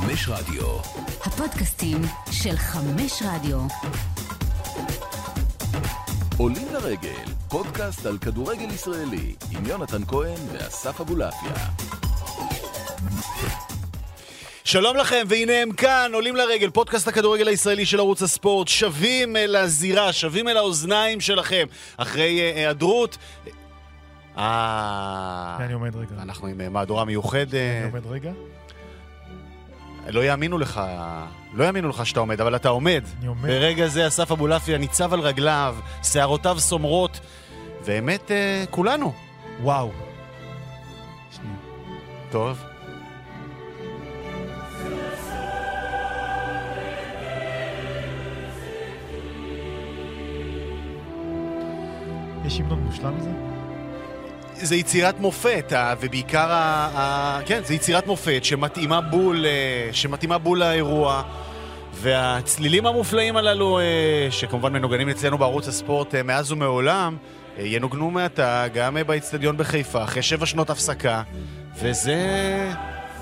חמש רדיו. הפודקאסטים של חמש רדיו. עולים לרגל, פודקאסט על כדורגל ישראלי, עם יונתן כהן ואסף אבולעפיה. שלום לכם, והנה הם כאן, עולים לרגל, פודקאסט הכדורגל הישראלי של ערוץ הספורט, שבים אל הזירה, שבים אל האוזניים שלכם, אחרי אה, היעדרות. אה... אני עומד רגע. אנחנו עם אה, מהדורה מיוחדת. אני עומד רגע. לא יאמינו לך, לא יאמינו לך שאתה עומד, אבל אתה עומד. אני עומד. ברגע זה אסף אבולעפיה ניצב על רגליו, שערותיו סומרות, באמת אה, כולנו. וואו. שנייה. טוב. יש המנון מושלם מזה? זה יצירת מופת, ובעיקר, ה, כן, זה יצירת מופת שמתאימה בול, אה, שמתאימה בול לאירוע. והצלילים המופלאים הללו, אה, שכמובן מנוגנים אצלנו בערוץ הספורט אה, מאז ומעולם, ינוגנו מעתה גם באיצטדיון בחיפה, אחרי שבע שנות הפסקה, וזה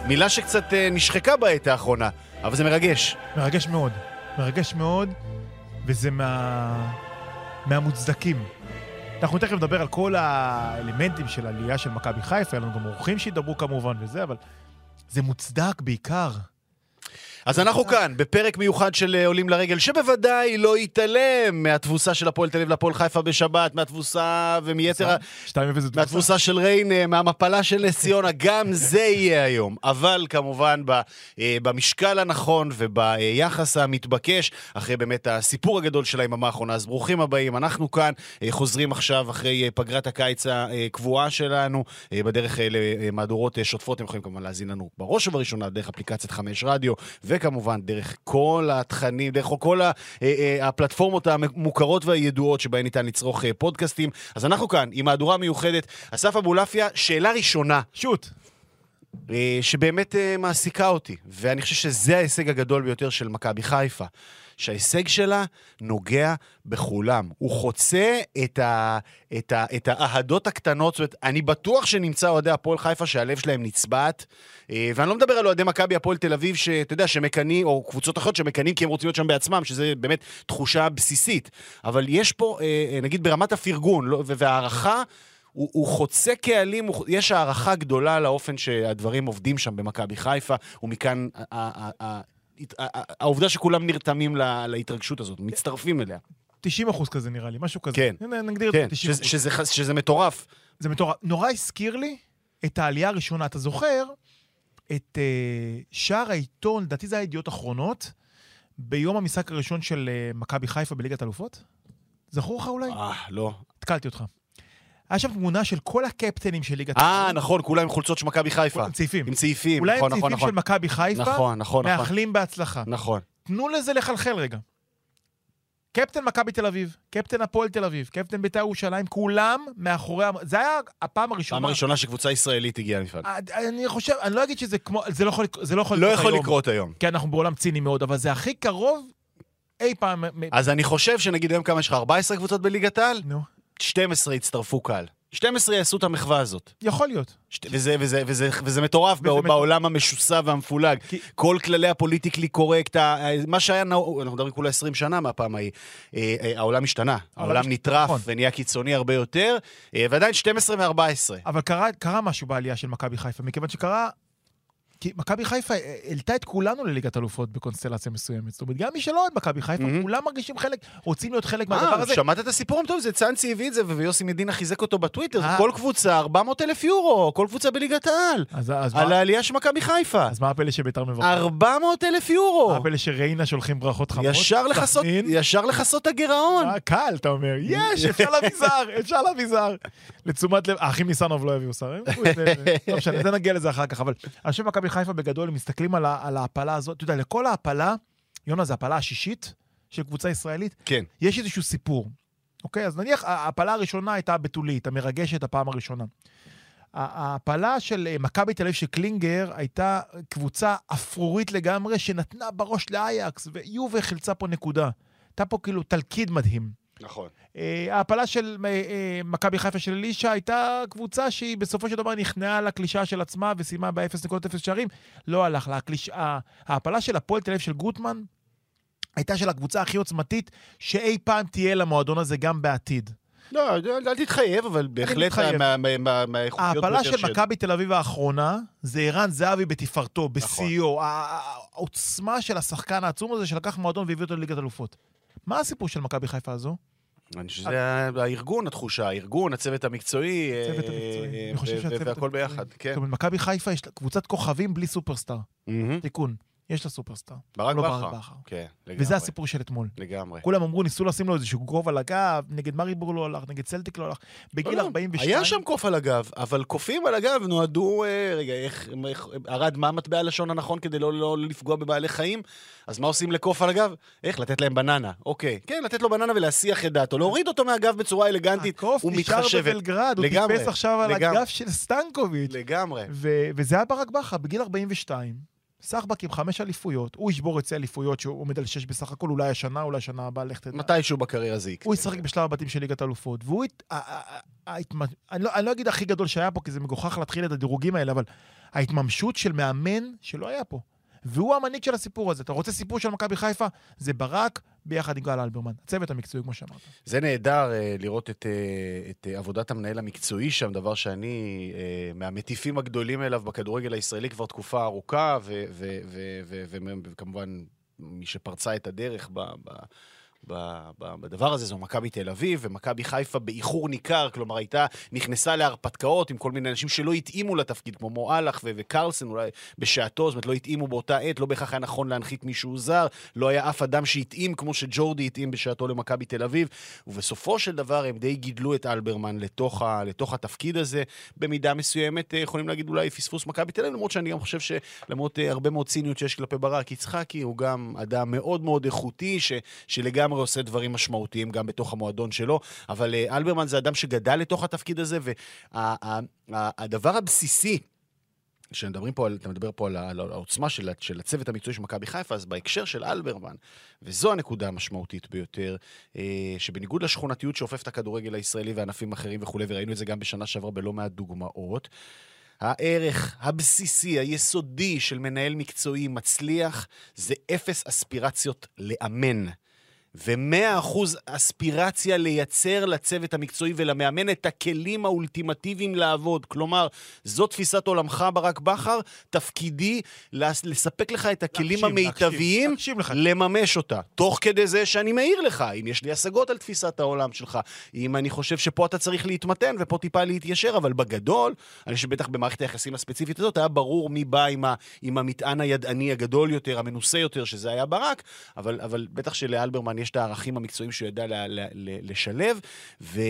מילה שקצת נשחקה בעת האחרונה, אבל זה מרגש. מרגש מאוד. מרגש מאוד, וזה מה... מהמוצדקים. אנחנו תכף נדבר על כל האלמנטים של עלייה של מכבי חיפה, היה לנו גם אורחים שידברו כמובן וזה, אבל זה מוצדק בעיקר. אז אנחנו כאן, בפרק מיוחד של אה, עולים לרגל, שבוודאי לא יתעלם מהתבוסה של הפועל תל אביב להפועל חיפה בשבת, מהתבוסה ומיתר ה... 2-0 זה תבוסה. מהתבוסה של ריינה, מהמפלה של נס ציונה, גם זה יהיה היום. אבל כמובן אה, במשקל הנכון וביחס המתבקש, אחרי באמת הסיפור הגדול של היממה האחרונה. אז ברוכים הבאים, אנחנו כאן אה, חוזרים עכשיו אחרי פגרת הקיץ הקבועה שלנו, בדרך למהדורות שוטפות. אתם יכולים כמובן להאזין לנו בראש ובראשונה דרך אפליקציית חמש רדיו, וכמובן דרך כל התכנים, דרך כל אה, אה, הפלטפורמות המוכרות והידועות שבהן ניתן לצרוך אה, פודקאסטים. אז אנחנו כאן עם מהדורה מיוחדת. אסף אבולעפיה, שאלה ראשונה. שוט. אה, שבאמת אה, מעסיקה אותי, ואני חושב שזה ההישג הגדול ביותר של מכבי חיפה. שההישג שלה נוגע בכולם. הוא חוצה את, ה, את, ה, את האהדות הקטנות, זאת אומרת, אני בטוח שנמצא אוהדי הפועל חיפה שהלב שלהם נצבעת, אה, ואני לא מדבר על אוהדי מכבי הפועל תל אביב, שאתה יודע, שמקנאים, או קבוצות אחרות שמקנאים כי הם רוצים להיות שם בעצמם, שזה באמת תחושה בסיסית. אבל יש פה, נגיד ברמת הפרגון לא- והערכה, הוא, הוא חוצה קהלים, הוא, יש הערכה גדולה לאופן שהדברים עובדים שם במכבי חיפה, ומכאן העובדה שכולם נרתמים לה- להתרגשות הזאת, מצטרפים אליה. 90 אחוז כזה נראה לי, משהו כזה. כן. נגדיר כן, את זה 90 שזה, שזה, ח- שזה מטורף. זה מטורף. נורא הזכיר לי את העלייה הראשונה. אתה זוכר את uh, שער העיתון, לדעתי זה היה ידיעות אחרונות, ביום המשחק הראשון של uh, מכבי חיפה בליגת אלופות? זכור לך אולי? אה, לא. התקלתי אותך. היה שם תמונה של כל הקפטנים של ליגת אה, נכון, כולם עם חולצות של מכבי חיפה. עם צעיפים. עם צעיפים, אולי נכון, עם נכון, צעיפים של נכון. מכבי חיפה, נכון, נכון, נכון. מאחלים בהצלחה. נכון. תנו לזה לחלחל רגע. קפטן מכבי תל אביב, קפטן הפועל תל אביב, קפטן בית"ר ירושלים, כולם מאחורי... זה היה הפעם הראשונה. פעם הראשונה שקבוצה ישראלית הגיעה למפעל. אה, אני חושב, אני לא אגיד שזה כמו, זה לא יכול, זה לא יכול לא לקרות יכול היום. לקרות היום. כי אנחנו בעולם ציני מאוד, אבל זה הכי קרוב אי פעם. אז אני חושב שנגיד היום כמה יש לך? 14 קבוצות בליגת העל? נו, 12 יצטרפו קהל. 12 יעשו את המחווה הזאת. יכול להיות. שת- וזה, וזה, וזה, וזה מטורף וזה. בעולם המשוסע והמפולג. כי- כל כללי הפוליטיקלי קורקט, מה שהיה נהוג, אנחנו מדברים כולה 20 שנה מהפעם ההיא, אה, אה, העולם השתנה. העולם השתנה, נטרף נכון. ונהיה קיצוני הרבה יותר, אה, ועדיין 12 ו-14. אבל קרה, קרה משהו בעלייה של מכבי חיפה, מכיוון שקרה... כי מכבי חיפה אה, העלתה את כולנו לליגת אלופות בקונסטלציה מסוימת. זאת אומרת, גם מי שלא אוהד מכבי חיפה, מהמם. כולם מרגישים חלק, רוצים להיות חלק מהדבר אה, הזה. שמעת את הסיפור המטוב? זה צאנצי הביא את זה, ויוסי מדינה חיזק אותו בטוויטר. אה. כל קבוצה, 400 אלף יורו, כל קבוצה בליגת העל. אז, אז, על מה, העלייה של מכבי חיפה. אז מה הפלא שביתר מברכת? 400 אלף יורו. מה הפלא שריינה שולחים ברכות חמות? ישר לכסות, הגירעון. אה, קל, אתה אומר, יש, אפשר להביא זר, אפשר להביא זר. לתשומת לב, האחים ניסנוב לא יביאו שר, הם יביאו את זה, לא משנה, זה נגיע לזה אחר כך, אבל אני חושב שמכבי חיפה בגדול, הם מסתכלים על ה- על ההעפלה הזאת, אתה יודע, לכל ההעפלה, יונה, זה ההעפלה השישית של קבוצה ישראלית, כן. יש איזשהו סיפור. אוקיי, אז נניח ההעפלה הראשונה הייתה הבתולית, המרגשת הפעם הראשונה. ההעפלה של אה, מכבי תל אביב של קלינגר הייתה קבוצה אפרורית לגמרי, שנתנה בראש לאייקס, ויובה חילצה פה נקודה. הייתה פה כאילו תלכיד מדהים. נכון. אה, ההעפלה של אה, אה, מכבי חיפה של אלישע הייתה קבוצה שהיא בסופו של דבר נכנעה לקלישאה של עצמה וסיימה ב-0.0 שערים. לא הלך לה. ההעפלה של הפועל תל אביב של גוטמן הייתה של הקבוצה הכי עוצמתית שאי פעם תהיה למועדון הזה גם בעתיד. לא, אל תתחייב, אבל בהחלט מהאיכותיות ביותר של מכבי תל אביב האחרונה זה ערן זהבי בתפארתו, נכון. בשיאו. העוצמה של השחקן העצום הזה שלקח מועדון והביא אותו לליגת אלופות. מה הסיפור של מכבי חיפה הזו? אני חושב שזה הארגון, התחושה, הארגון, הצוות המקצועי, הצוות אה, המקצועי. אני חושב והכל. ביחד, כן. זאת אומרת, מכבי חיפה יש קבוצת כוכבים בלי סופרסטאר. תיקון, יש לה סופרסטאר. ברק לא בכר. ברק בכר. כן, לגמרי. וזה הסיפור של אתמול. לגמרי. כולם אמרו, ניסו לשים לו איזשהו גרוב על הגב, נגד מריבור לא הלך, נגד צלטיק לא הלך. בגיל לא, לא, 42... היה שם קוף על הגב, אבל קופים על הגב נועדו, אה, רגע, איך, ארד, מה מטבע הלשון הנכון כדי לא, לא לפגוע בבעלי חיים? אז מה עושים לקוף על הגב? איך? לתת להם בננה. אוקיי. כן, לתת לו בננה ולהסיח את דעתו. להוריד אותו מהגב בצורה אלגנטית הקוף נשאר. בבלגרד, הוא טיפס עכשיו על. הגב של סטנקוביץ'. לגמרי. ו- וזה היה ברק בכר, בגיל 42, סחבק עם חמש אליפויות, הוא ישבור את שיא האליפויות שהוא עומד על שש בסך הכל, אולי השנה, אולי השנה הבאה, לך תדע. מתישהו בקריירה זה יקרה. הוא ישחק בשלב הבתים של ליגת האלופות, והוא... אני לא- אני לא אגיד הכי גדול שהיה פה, כי זה מגוחך להתחיל את הדירוגים האלה, אבל ההתממשות של מאמן שלא היה פה. והוא המנהיג של הסיפור הזה. אתה רוצה סיפור של מכבי חיפה? זה ברק ביחד עם גל אלברמן. הצוות המקצועי, כמו שאמרת. זה נהדר אה, לראות את, אה, את אה, עבודת המנהל המקצועי שם, דבר שאני מהמטיפים הגדולים אליו בכדורגל הישראלי כבר תקופה ארוכה, וכמובן מי שפרצה את הדרך ב- ב- בדבר הזה זו מכבי תל אביב, ומכבי חיפה באיחור ניכר, כלומר הייתה, נכנסה להרפתקאות עם כל מיני אנשים שלא התאימו לתפקיד, כמו מועלך ו- וקרלסן אולי בשעתו, זאת אומרת לא התאימו באותה עת, לא בהכרח היה נכון להנחית מישהו זר, לא היה אף אדם שהתאים כמו שג'ורדי התאים בשעתו למכבי תל אביב, ובסופו של דבר הם די גידלו את אלברמן לתוך, ה- לתוך התפקיד הזה, במידה מסוימת אה, יכולים להגיד אולי פספוס מכבי תל אביב, למרות שאני גם חושב שלמרות אה, הרבה מאוד ציניות שיש כלפי ברק יצחקי, הוא גם אדם מאוד מאוד איכותי, ש, שלגמרי עושה דברים משמעותיים גם בתוך המועדון שלו, אבל אה, אלברמן זה אדם שגדל לתוך התפקיד הזה, והדבר הבסיסי, כשמדברים פה, על, אתה מדבר פה על, על העוצמה של, של הצוות המקצועי של מכבי חיפה, אז בהקשר של אלברמן, וזו הנקודה המשמעותית ביותר, אה, שבניגוד לשכונתיות שאופף את הכדורגל הישראלי וענפים אחרים וכולי, וראינו את זה גם בשנה שעברה בלא מעט דוגמאות, הערך הבסיסי, היסודי של מנהל מקצועי מצליח, זה אפס אספירציות לאמן. ומאה אחוז אספירציה לייצר לצוות המקצועי ולמאמן את הכלים האולטימטיביים לעבוד. כלומר, זו תפיסת עולמך, ברק בכר, תפקידי לס- לספק לך את הכלים להקשיב, המיטביים, להקשיב, להקשיב. לממש אותה. תוך כדי זה שאני מעיר לך, אם יש לי השגות על תפיסת העולם שלך, אם אני חושב שפה אתה צריך להתמתן ופה טיפה להתיישר, אבל בגדול, אני חושב שבטח במערכת היחסים הספציפית הזאת, היה ברור מי בא עם, ה, עם המטען הידעני הגדול יותר, המנוסה יותר, שזה היה ברק, אבל, אבל בטח שלאלברמן יש את הערכים המקצועיים שהוא ידע ל, ל, ל, לשלב, ו...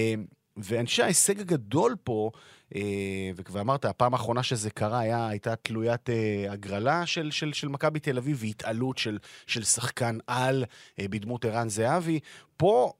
ואני חושב שההישג הגדול פה, אה, וכבר אמרת, הפעם האחרונה שזה קרה היה, הייתה תלוית אה, הגרלה של, של, של מכבי תל אביב והתעלות של, של שחקן על אה, בדמות ערן זהבי. פה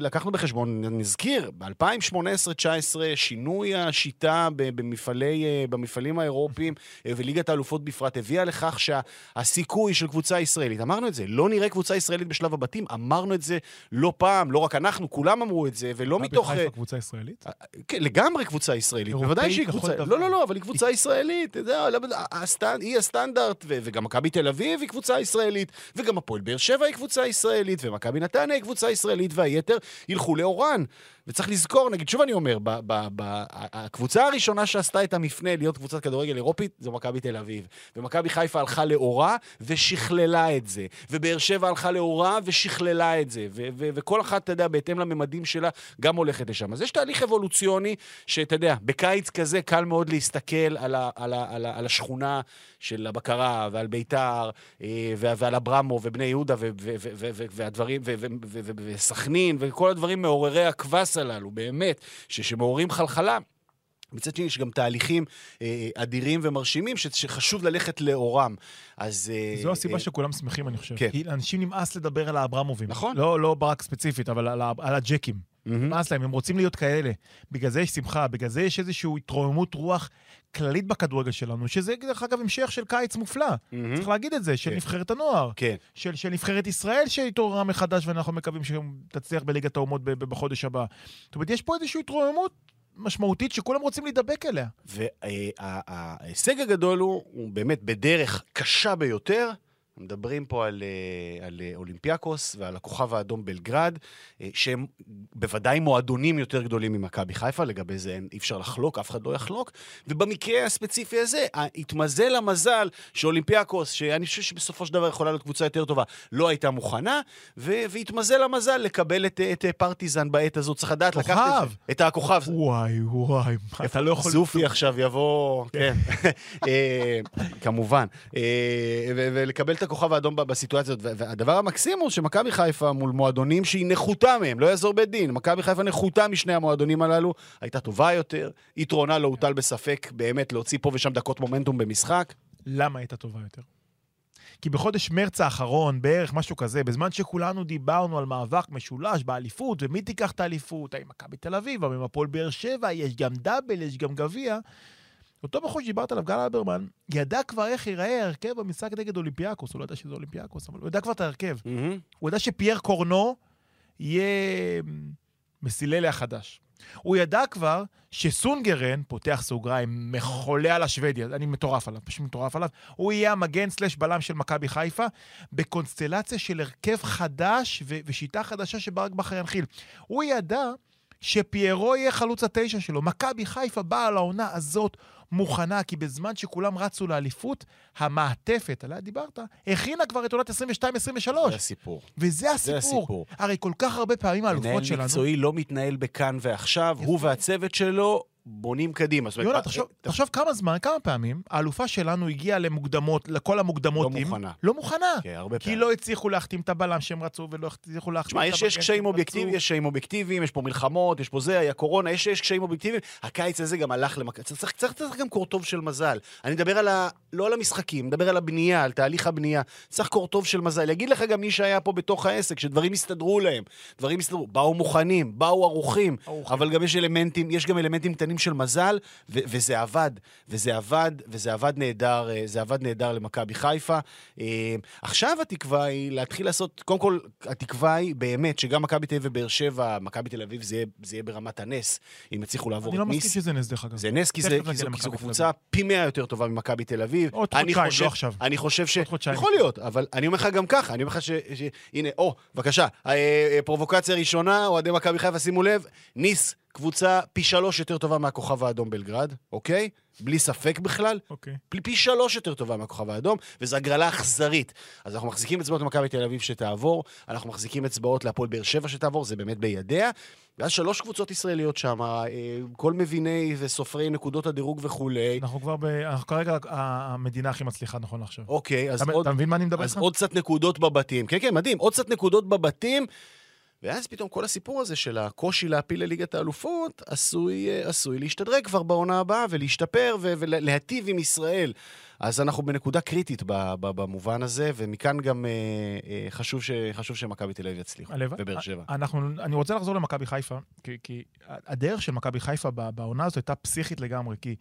לקחנו בחשבון, נזכיר, ב-2018-2019 שינוי השיטה במפעלי, אה, במפעלים האירופיים אה, וליגת האלופות בפרט הביאה לכך שהסיכוי של קבוצה ישראלית, אמרנו את זה, לא נראה קבוצה ישראלית בשלב הבתים, אמרנו את זה לא פעם, לא רק אנחנו, כולם אמרו את זה, ולא מכבי מתוך... חיפה אה, קבוצה ישראלית? כן, לגמרי קבוצה ישראלית, בוודאי שהיא קבוצה... דבר. לא, לא, לא, אבל היא קבוצה ישראלית, לא- הסטנד, היא הסטנדרט, וגם מכבי תל אביב היא קבוצה ישראלית, וגם הפועל באר שבע היא קבוצה ישראלית, ומכבי נתניה היא קבוצה ישראלית, והיתר ילכו לאורן. וצריך לזכור, נגיד, שוב אני אומר, ב- ב- ב- הקבוצה הראשונה שעשתה את המפנה להיות קבוצת כדורגל אירופית, זו מכבי תל אביב. ומכבי חיפה הלכה לאורה ושכללה את זה. ובאר שבע הלכה לאורה ושכללה את זה. ו- ו- וכל אחת, אתה יודע, בהתאם לממדים שלה, גם הולכת לשם. אז יש תהליך אבולוציוני, שאתה יודע, בקיץ כזה קל מאוד להסתכל על, ה- על, ה- על, ה- על השכונה של הבקרה, ועל ביתר, אה, ועל אברמו, ובני יהודה, והדברים, וסכנין, וכל הדברים מעוררי הקבס הללו, באמת, ש- שמעוררים חלחלה. מצד שני, יש גם תהליכים אה, אדירים ומרשימים ש- שחשוב ללכת לאורם. אז... אה, זו הסיבה אה, שכולם שמחים, אני חושב. כן. כי לאנשים נמאס לדבר על האברמובים. נכון. לא, לא ברק ספציפית, אבל על, על הג'קים. מהמם. נמאס להם, הם רוצים להיות כאלה. בגלל זה יש שמחה, בגלל זה יש איזושהי התרוממות רוח כללית בכדורגל שלנו, שזה דרך אגב המשך של קיץ מופלא. מהמם. צריך להגיד את זה, של כן. נבחרת הנוער. כן. של, של נבחרת ישראל שהתעוררה מחדש, ואנחנו מקווים שתצליח בליגת האומות בחודש הבא. זאת אומרת, יש פה איזושהי התרוממות משמעותית שכולם רוצים להידבק אליה. וההישג הגדול הוא, הוא באמת בדרך קשה ביותר. מדברים פה על, אה, על אה, אולימפיאקוס ועל הכוכב האדום בלגרד, אה, שהם בוודאי מועדונים יותר גדולים ממכבי חיפה, לגבי זה אי אפשר לחלוק, אף אחד לא יחלוק. ובמקרה הספציפי הזה, התמזל המזל שאולימפיאקוס, שאני חושב שבסופו של דבר יכולה להיות קבוצה יותר טובה, לא הייתה מוכנה, והתמזל המזל לקבל את, את פרטיזן בעת הזאת. צריך לדעת לקחת את. זה. את הכוכב. וואי, וואי, אתה לא יכול... זופי עכשיו יבוא, כן, כמובן, ולקבל את הכוכב האדום בסיטואציה הזאת. והדבר המקסים הוא שמכבי חיפה מול מועדונים שהיא נחותה מהם, לא יעזור בית דין. מכבי חיפה נחותה משני המועדונים הללו, הייתה טובה יותר, יתרונה לא הוטל בספק באמת להוציא פה ושם דקות מומנטום במשחק. למה הייתה טובה יותר? כי בחודש מרץ האחרון, בערך משהו כזה, בזמן שכולנו דיברנו על מאבק משולש באליפות, ומי תיקח את האליפות, האם מכבי תל אביב, האם הפועל באר שבע, יש גם דאבל, יש גם גביע. אותו בחור שדיברת עליו, גל אלברמן, ידע כבר איך ייראה ההרכב במשחק נגד אולימפיאקוס, הוא לא ידע שזה אולימפיאקוס, אבל הוא ידע כבר את ההרכב. הוא ידע שפייר קורנו יהיה מסיללה החדש. הוא ידע כבר שסונגרן, פותח סוגריים, מחולה על השוודי, אני מטורף עליו, פשוט מטורף עליו, הוא יהיה המגן סלש בלם של מכבי חיפה, בקונסטלציה של הרכב חדש ו- ושיטה חדשה שברק בכר ינחיל. הוא ידע שפיירו יהיה חלוץ התשע שלו. מכבי חיפה באה לעונה הזאת מוכנה, כי בזמן שכולם רצו לאליפות, המעטפת, עליה דיברת, הכינה כבר את עונת 22-23. זה הסיפור. וזה הסיפור. הסיפור. הרי כל כך הרבה פעמים האלופות מנהל שלנו... מקצועי לא מתנהל בכאן ועכשיו, הוא יפה. והצוות שלו בונים קדימה. יונה, מה- תחשוב, תחשוב כמה זמן, כמה פעמים, האלופה שלנו הגיעה למוקדמות, לכל המוקדמות. לא עם- מוכנה. לא מוכנה. כן, הרבה כי פעמים. לא הצליחו להחתים את הבלם שהם רצו, ולא הצליחו להחתים את יש, יש קשיים שהם אובייקטיביים, רצו. יש קשיים אובייקטיביים, יש פה מלחמות, יש פה זה, היה קורונה, יש, יש קשיים אובייקטיביים. הקיץ הזה גם הלך למק... צריך, צריך, צריך, צריך גם קורטוב של מזל. אני מדבר על ה... לא על המשחקים, מדבר על הבנייה, על תהליך הבנייה. צריך קורטוב של מזל. יגיד לך גם מי שהיה פה בתוך העסק, שדברים הסתדרו להם. דברים הסתדרו. באו מוכנים, באו ערוכים. ערוכים. אבל גם יש אלמנטים, יש גם אלמנטים קטנים של מזל, ו- וזה עבד. וזה עבד, וזה עבד נהדר, אה, זה עבד נהדר למכבי חיפה. אה, עכשיו התקווה היא להתחיל לעשות, קודם כל, התקווה היא באמת שגם מכבי תל אביב ובאר שבע, מכבי תל אביב זה, זה יהיה ברמת הנס, אם יצליחו לעבור אני את לא ניס. מסכים שזה נס, דרך אגב. זה נס, כי, זה, כי, זו, כי קבוצה פי מאה יותר טובה ממכבי תל אביב. עוד אני חודשיים, לא עכשיו. אני חושב ש... יכול להיות, אבל אני אומר לך גם ככה, אני אומר לך ש... הנה, או, בבקשה, אה, פרובוקציה ראשונה, אוהדי מכבי חיפה, שימו לב, ניס, קבוצה פי שלוש יותר טובה מהכוכב האדום בלגרד, אוקיי? בלי ספק בכלל. אוקיי. פי, פי שלוש יותר טובה מהכוכב האדום, וזו הגרלה אכזרית. אז אנחנו מחזיקים אצבעות למכבי תל אביב שתעבור, אנחנו מחזיקים אצבעות להפועל באר שבע שתעבור, זה באמת בידיה. ואז שלוש קבוצות ישראליות שם, אה, כל מביני וסופרי נקודות הדירוג וכולי. אנחנו כבר ב... אנחנו כרגע המדינה הכי מצליחה נכון לעכשיו. אוקיי, אז אתה עוד, אתה מבין מה אני מדבר אז איתך? עוד קצת נקודות בבתים. כן, כן, מדהים, עוד קצת נקודות בבתים. ואז פתאום כל הסיפור הזה של הקושי להפיל לליגת האלופות עשוי, אה, עשוי להשתדרג כבר בעונה הבאה ולהשתפר ו- ולהטיב עם ישראל. אז אנחנו בנקודה קריטית ב- ב- במובן הזה, ומכאן גם אה, אה, חשוב, ש- חשוב שמכבי תל אביב יצליחו. ובאר שבע. אנחנו, אני רוצה לחזור למכבי חיפה, כי, כי הדרך של מכבי חיפה בעונה הזאת הייתה פסיכית לגמרי, כי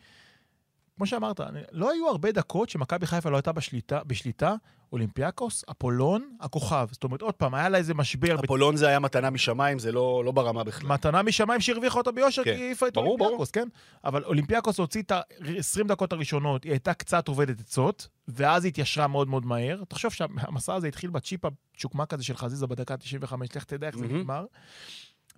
כמו שאמרת, אני- לא היו הרבה דקות שמכבי חיפה לא הייתה בשליטה, בשליטה, אולימפיאקוס, אפולון, הכוכב. זאת אומרת, עוד פעם, היה לה איזה משבר, אפולון זה היה מתנה משמיים, זה לא, לא ברמה בכלל. מתנה משמיים שהרוויחה אותה ביושר, כן. כי העיפה את אולימפיאקוס, כן? אבל אולימפיאקוס הוציא את ה-20 דקות הראשונות, היא הייתה קצת אובדת עצות, ואז היא התיישרה מאוד מאוד מהר. תחשוב שהמסע הזה התחיל בצ'יפ הצ'וקמק הזה של חזיזה בדקה 95, לך תדע איך זה מהמם. נגמר.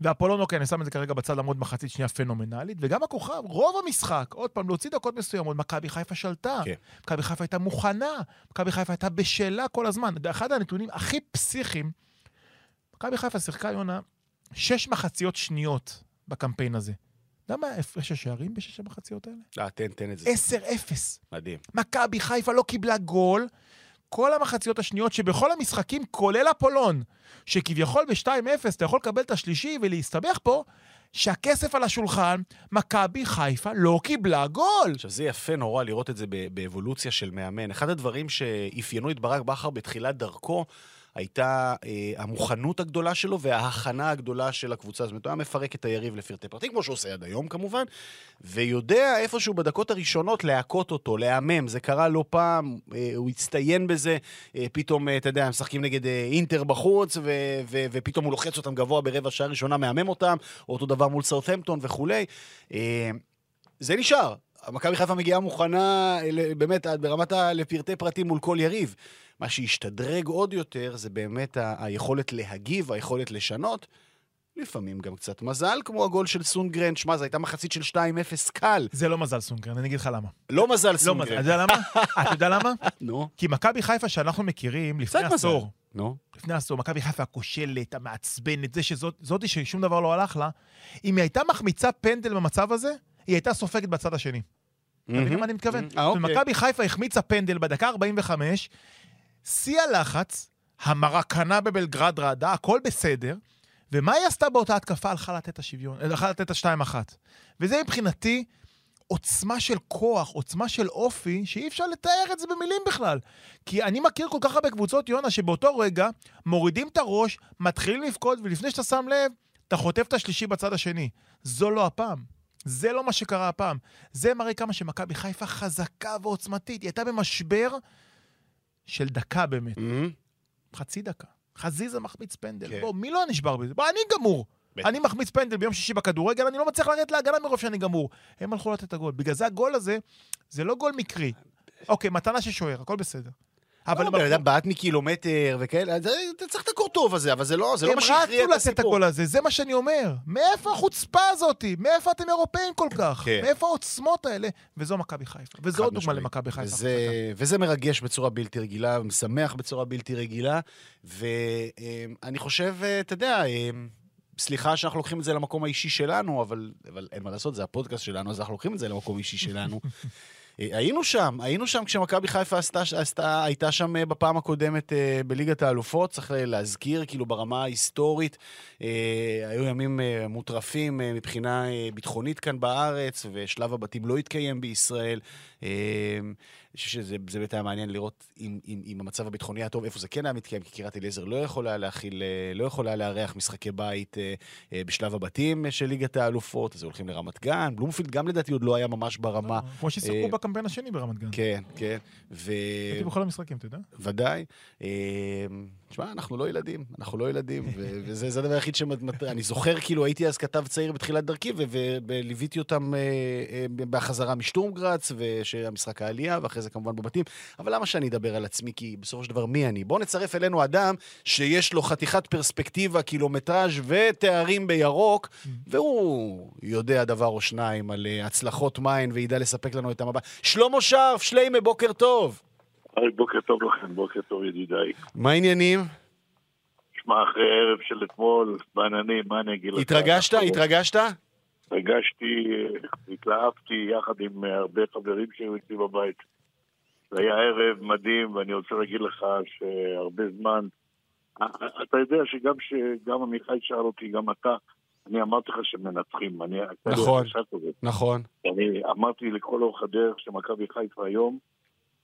ואפולון, אוקיי, אני שם את זה כרגע בצד למרות מחצית שנייה פנומנלית, וגם הכוכב, רוב המשחק, עוד פעם, להוציא דקות מסוימות, מכבי חיפה שלטה. כן. מכבי חיפה הייתה מוכנה, מכבי חיפה הייתה בשלה כל הזמן. אחד הנתונים הכי פסיכיים, מכבי חיפה שיחקה, יונה, שש מחציות שניות בקמפיין הזה. אתה יודע מה הפרש השערים בשש המחציות האלה? אה, תן, תן את זה. 10-0. מדהים. מכבי חיפה לא קיבלה גול. כל המחציות השניות שבכל המשחקים, כולל אפולון, שכביכול ב-2-0 אתה יכול לקבל את השלישי ולהסתבך פה, שהכסף על השולחן, מכבי חיפה לא קיבלה גול. עכשיו, זה יפה נורא לראות את זה באבולוציה של מאמן. אחד הדברים שאפיינו את ברק בכר בתחילת דרכו, הייתה אה, המוכנות הגדולה שלו וההכנה הגדולה של הקבוצה. זאת אומרת, הוא היה מפרק את היריב לפרטי פרטים, כמו שהוא עושה עד היום כמובן, ויודע איפשהו בדקות הראשונות להכות אותו, להמם. זה קרה לא פעם, אה, הוא הצטיין בזה. אה, פתאום, אה, אתה יודע, משחקים נגד אה, אינטר בחוץ, ו- ו- ופתאום הוא לוחץ אותם גבוה ברבע שעה ראשונה, מהמם אותם, או אותו דבר מול סאות'המפטון וכולי. אה, זה נשאר. מכבי חיפה מגיעה מוכנה, ל- באמת, עד ברמת ה... לפרטי פרטים מול כל יריב. מה שהשתדרג עוד יותר זה באמת ה- היכולת להגיב, היכולת לשנות. לפעמים גם קצת מזל, כמו הגול של סונגרן. שמע, זו הייתה מחצית של 2-0 קל. זה לא מזל סונגרן, אני אגיד לך למה. לא מזל לא מזל. סונגרן. אתה יודע למה? אתה יודע למה? נו, כי מכבי חיפה שאנחנו מכירים לפני. עשור, נו. לפני עשור, מכבי חיפה הכושלת, המעצבנת, זה שזאת ששום דבר לא הלך לה, אם היא הייתה מחמיצה פנדל במצב הזה, היא הייתה סופגת בצד השני. אתה מבין למה אני מתכוון? אה, אוקיי. מכבי חיפה החמיצה פנדל בדקה 45, שיא הלחץ, המרקנה בבלגרד רעדה, הכל בסדר, ומה היא עשתה באותה התקפה? הלכה לתת את השוויון, הלכה לתת את השתיים אחת. וזה מבחינתי עוצמה של כוח, עוצמה של אופי, שאי אפשר לתאר את זה במילים בכלל. כי אני מכיר כל כך הרבה קבוצות, יונה, שבאותו רגע מורידים את הראש, מתחילים לבכות, ולפני שאתה שם לב, אתה חוטף את השלישי בצד השני. זו לא הפעם. זה לא מה שקרה הפעם. זה מראה כמה שמכבי חיפה חזקה ועוצמתית. היא הייתה במשבר של דקה באמת. מהמם. חצי דקה. חזיזה מחמיץ פנדל. כן. בוא, מי לא נשבר בזה? בוא, אני גמור. בטח. אני מחמיץ פנדל ביום שישי בכדורגל, אני לא מצליח לרדת להגנה מרוב שאני גמור. הם הלכו לתת את הגול. בגלל זה הגול הזה, זה לא גול מקרי. אוקיי, מתנה של שוער, הכל בסדר. אבל אבל בן אדם בעט מקילומטר וכאלה, אתה צריך את הקורטוב הזה, אבל זה לא זה לא הם מה שהכריע רצו את לתת את הסיפור. הגול הזה, זה מה שאני אומר. מאיפה החוצפה הזאתי? מאיפה אתם אירופאים כל כך? כן. מאיפה העוצמות האלה? וזו מכבי חיפה. וזו עוד דוגמה. למכבי חיפה. וזה, מרגש בצורה בלתי רגילה, משמח בצורה בלתי רגילה, ואני חושב, אה, אתה יודע, אה, סליחה שאנחנו לוקחים את זה למקום האישי שלנו, אבל, אבל אין מה לעשות, זה הפודקאסט שלנו, אז אנחנו לוקחים את זה למקום האישי שלנו. אה, היינו שם, היינו שם כשמכבי חיפה עשתה, עשתה, הייתה שם אה, בפעם הקודמת אה, בליגת האלופות, צריך להזכיר, כאילו ברמה ההיסטורית, היו ימים מוטרפים מבחינה ביטחונית כאן בארץ, ושלב הבתים לא התקיים בישראל. אה, אני חושב שזה זה באמת היה מעניין לראות אם, אם, אם המצב הביטחוני היה טוב, איפה זה כן היה מתקיים, כי קריית אליעזר לא יכולה להכיל, אה, לא יכולה לארח משחקי בית אה, אה, בשלב הבתים של ליגת האלופות, אז הולכים לרמת גן. בלומפילד גם לדעתי עוד לא היה ממש ברמה. כמו ששיחקו בקמפיין השני ברמת גן. כן, כן. ו... הייתי בכל המשחקים, אתה יודע? ודאי. תשמע, אנחנו לא ילדים, אנחנו לא ילדים, ו- וזה זה הדבר היחיד שמטריד. אני זוכר, כאילו, הייתי אז כתב צעיר בתחילת דרכי, וליוויתי אותם אה, אה, בחזרה משטורמגרץ, ושהמשחק העלייה, ואחרי זה כמובן בבתים. אבל למה שאני אדבר על עצמי? כי בסופו של דבר, מי אני? בואו נצרף אלינו אדם שיש לו חתיכת פרספקטיבה, קילומטראז' ותארים בירוק, והוא יודע דבר או שניים על אה, הצלחות מיין, וידע לספק לנו את המבט. שלמה שרף, שליימה, בוקר טוב. היי, בוקר טוב לכם, בוקר טוב ידידיי. מה העניינים? שמע, אחרי ערב של אתמול, בעננים, מה אני אגיד לך? התרגשת? התרגשת? התרגשתי, התלהבתי יחד עם אה, הרבה חברים שהיו אצלי בבית. זה היה ערב מדהים, ואני רוצה להגיד לך שהרבה זמן... אתה יודע שגם שגם עמיחי שאל אותי, גם אתה, אני אמרתי לך שמנצחים. אני, נכון. נכון. אני אמרתי לכל אורך הדרך שמכבי חיפה היום,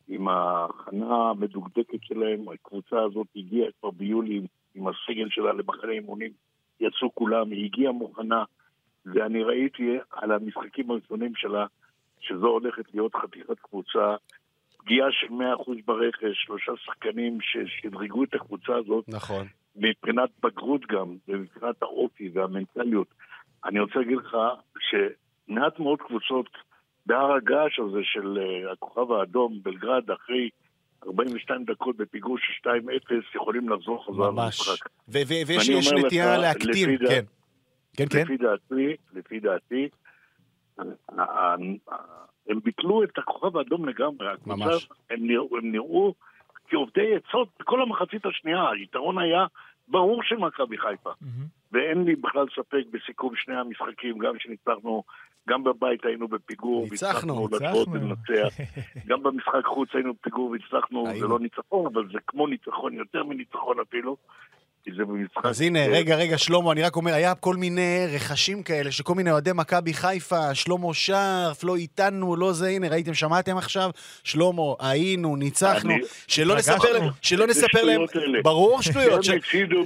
עם ההכנה המדוקדקת שלהם, הקבוצה הזאת הגיעה כבר ביולי עם- עם הסגל שלה למחנה אימונים, יצאו כולם, היא הגיעה מוכנה, ואני ראיתי על המשחקים הראשונים שלה, שזו הולכת להיות חתיכת קבוצה, פגיעה של 100% ברכש, שלושה שחקנים ששדרגו את הקבוצה הזאת, נכון. מבחינת בגרות גם, ומבחינת האופי והמנטליות. אני רוצה להגיד לך שמעט מאוד קבוצות בהר הגעש הזה של אה, הכוכב האדום, בלגרד, אחרי 42 דקות בפיגור של 2-0, יכולים לחזור חזרה. למשחק. ויש נטייה להקטין, כן. כן, כן. לפי דעתי, לפי דעתי, הם ביטלו את הכוכב האדום לגמרי. ממש. הם נראו, הם נראו כעובדי עצות בכל המחצית השנייה. היתרון היה ברור של מכבי חיפה. מהמם. ואין לי בכלל ספק בסיכום שני המשחקים, גם שניצחנו, גם בבית היינו בפיגור, ניצחנו, לשבות ולנצח. גם במשחק חוץ היינו בפיגור והצלחנו, זה. לא ניצחון, אבל זה כמו ניצחון, יותר מניצחון אפילו. כי זה במשחק... אז הנה, רגע, רגע, שלמה, אני רק אומר, היה כל מיני רכשים כאלה, שכל מיני אוהדי מכבי חיפה, שלמה שרף, לא איתנו, לא זה, הנה, ראיתם, שמעתם עכשיו? שלמה, היינו, ניצחנו, אני- שלא. נספר להם, שלא נספר להם. ברור שטויות, הם הפסידו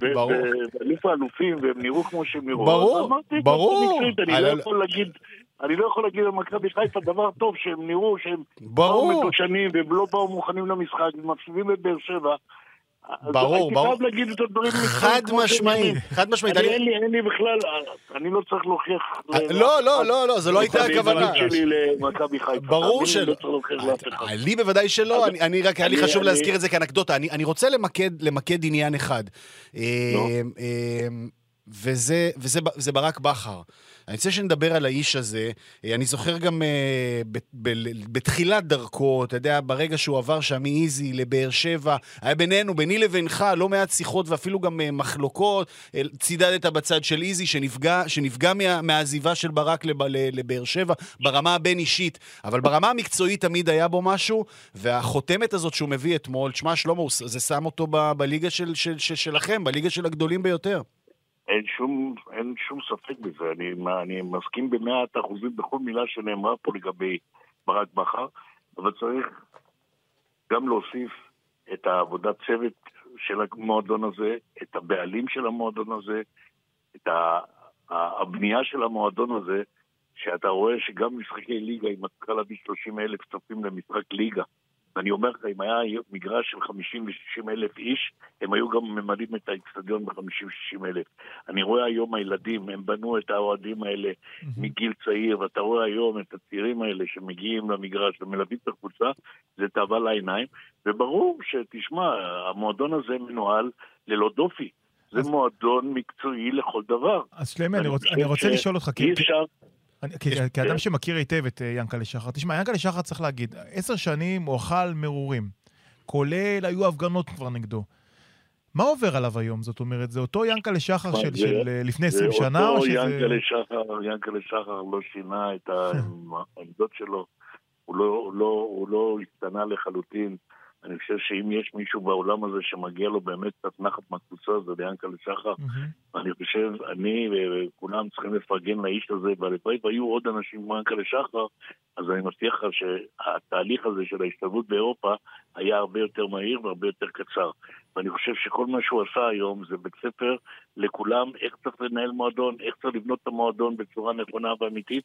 באלוף האלופים, והם נראו כמו שהם נראו. ברור, ברור. מקצועית, אני לא לא- יכול להגיד... אני לא יכול להגיד על מכבי חיפה דבר טוב, שהם נראו שהם ברור. באו מדושנים והם לא באו מוכנים למשחק, הם מפסידים את באר שבע. אז ברור, הייתי ברור. חייב להגיד את הדברים חד משמעית. חד משמעית. אין לי, בכלל, אני לא צריך להוכיח... לא, לא, לא, לא, זו לא הייתה הכוונה. ברור שלא. לא אחד. לי בוודאי שלא, אני, רק, היה לי חשוב להזכיר את זה כאנקדוטה. אני, רוצה למקד, עניין אחד. אה, אה, וזה, ברק בכר. אני רוצה שנדבר על האיש הזה. אה, אני זוכר גם אה, בתחילת דרכו, אתה יודע, ברגע שהוא עבר שם מאיזי לבאר שבע, היה בינינו, ביני לבינך, לא מעט שיחות ואפילו גם אה, מחלוקות. צידדת בצד של איזי, שנפגע, שנפגע מה, מהעזיבה של ברק לב, לבאר שבע, ברמה הבין-אישית. אבל ברמה המקצועית תמיד היה בו משהו, והחותמת הזאת שהוא מביא אתמול, תשמע, שלמה, זה שם אותו ב, בליגה של, של, של, שלכם, בליגה של הגדולים ביותר. אין שום, אין שום ספק בזה, אני, אני מסכים במאת אחוזים בכל מילה שנאמרה פה לגבי ברק בכר, אבל צריך גם להוסיף את העבודת צוות של המועדון הזה, את הבעלים של המועדון הזה, את הבנייה של המועדון הזה, שאתה רואה שגם משחקי ליגה, אם אתה צריך להביא 30 אלף צופים למשחק ליגה, ואני אומר לך, אם היה מגרש של 50 ו-60 אלף איש, הם היו גם ממלאים את האצטדיון ב-50-60 אלף. אני רואה היום הילדים, הם בנו את האוהדים האלה מגיל צעיר, ואתה רואה היום את הצעירים האלה שמגיעים למגרש ומלווים את הקבוצה, זה תאווה לעיניים, וברור שתשמע, המועדון הזה מנוהל ללא דופי. זה אז- מועדון מקצועי לכל דבר. אז שלמה, אני אני רוצ- אני רוצה ש- לשאול אותך, כי- אי אפשר... אני- כי- כאדם שמכיר היטב את אה, ינקלה שחר, תשמע, ינקלה שחר צריך להגיד, עשר שנים הוא אכל מרורים, כולל היו הפגנות כבר נגדו. מה עובר עליו היום? זאת אומרת, זה אותו ינקלה שחר של זה- של, אה, לפני 20 שנה, או אותו שזה... ינקלה שחר, ינקלה שחר לא שינה את העמדות שלו, הוא לא, הוא לא, הוא לא השתנה לחלוטין. אני חושב שאם יש מישהו בעולם הזה שמגיע לו באמת קצת נחת מהקבוצה, זה ליענקלה שחר. מהמם. אני חושב, אני וכולם צריכים לפרגן לאיש הזה, והלוואי והיו עוד אנשים כמו ינקלה שחר, אז אני מבטיח לך שהתהליך הזה של ההשתלבות באירופה היה הרבה יותר מהיר והרבה יותר קצר. ואני חושב שכל מה שהוא עשה היום זה בית ספר לכולם, איך צריך לנהל מועדון, איך צריך לבנות את המועדון בצורה נכונה ואמיתית,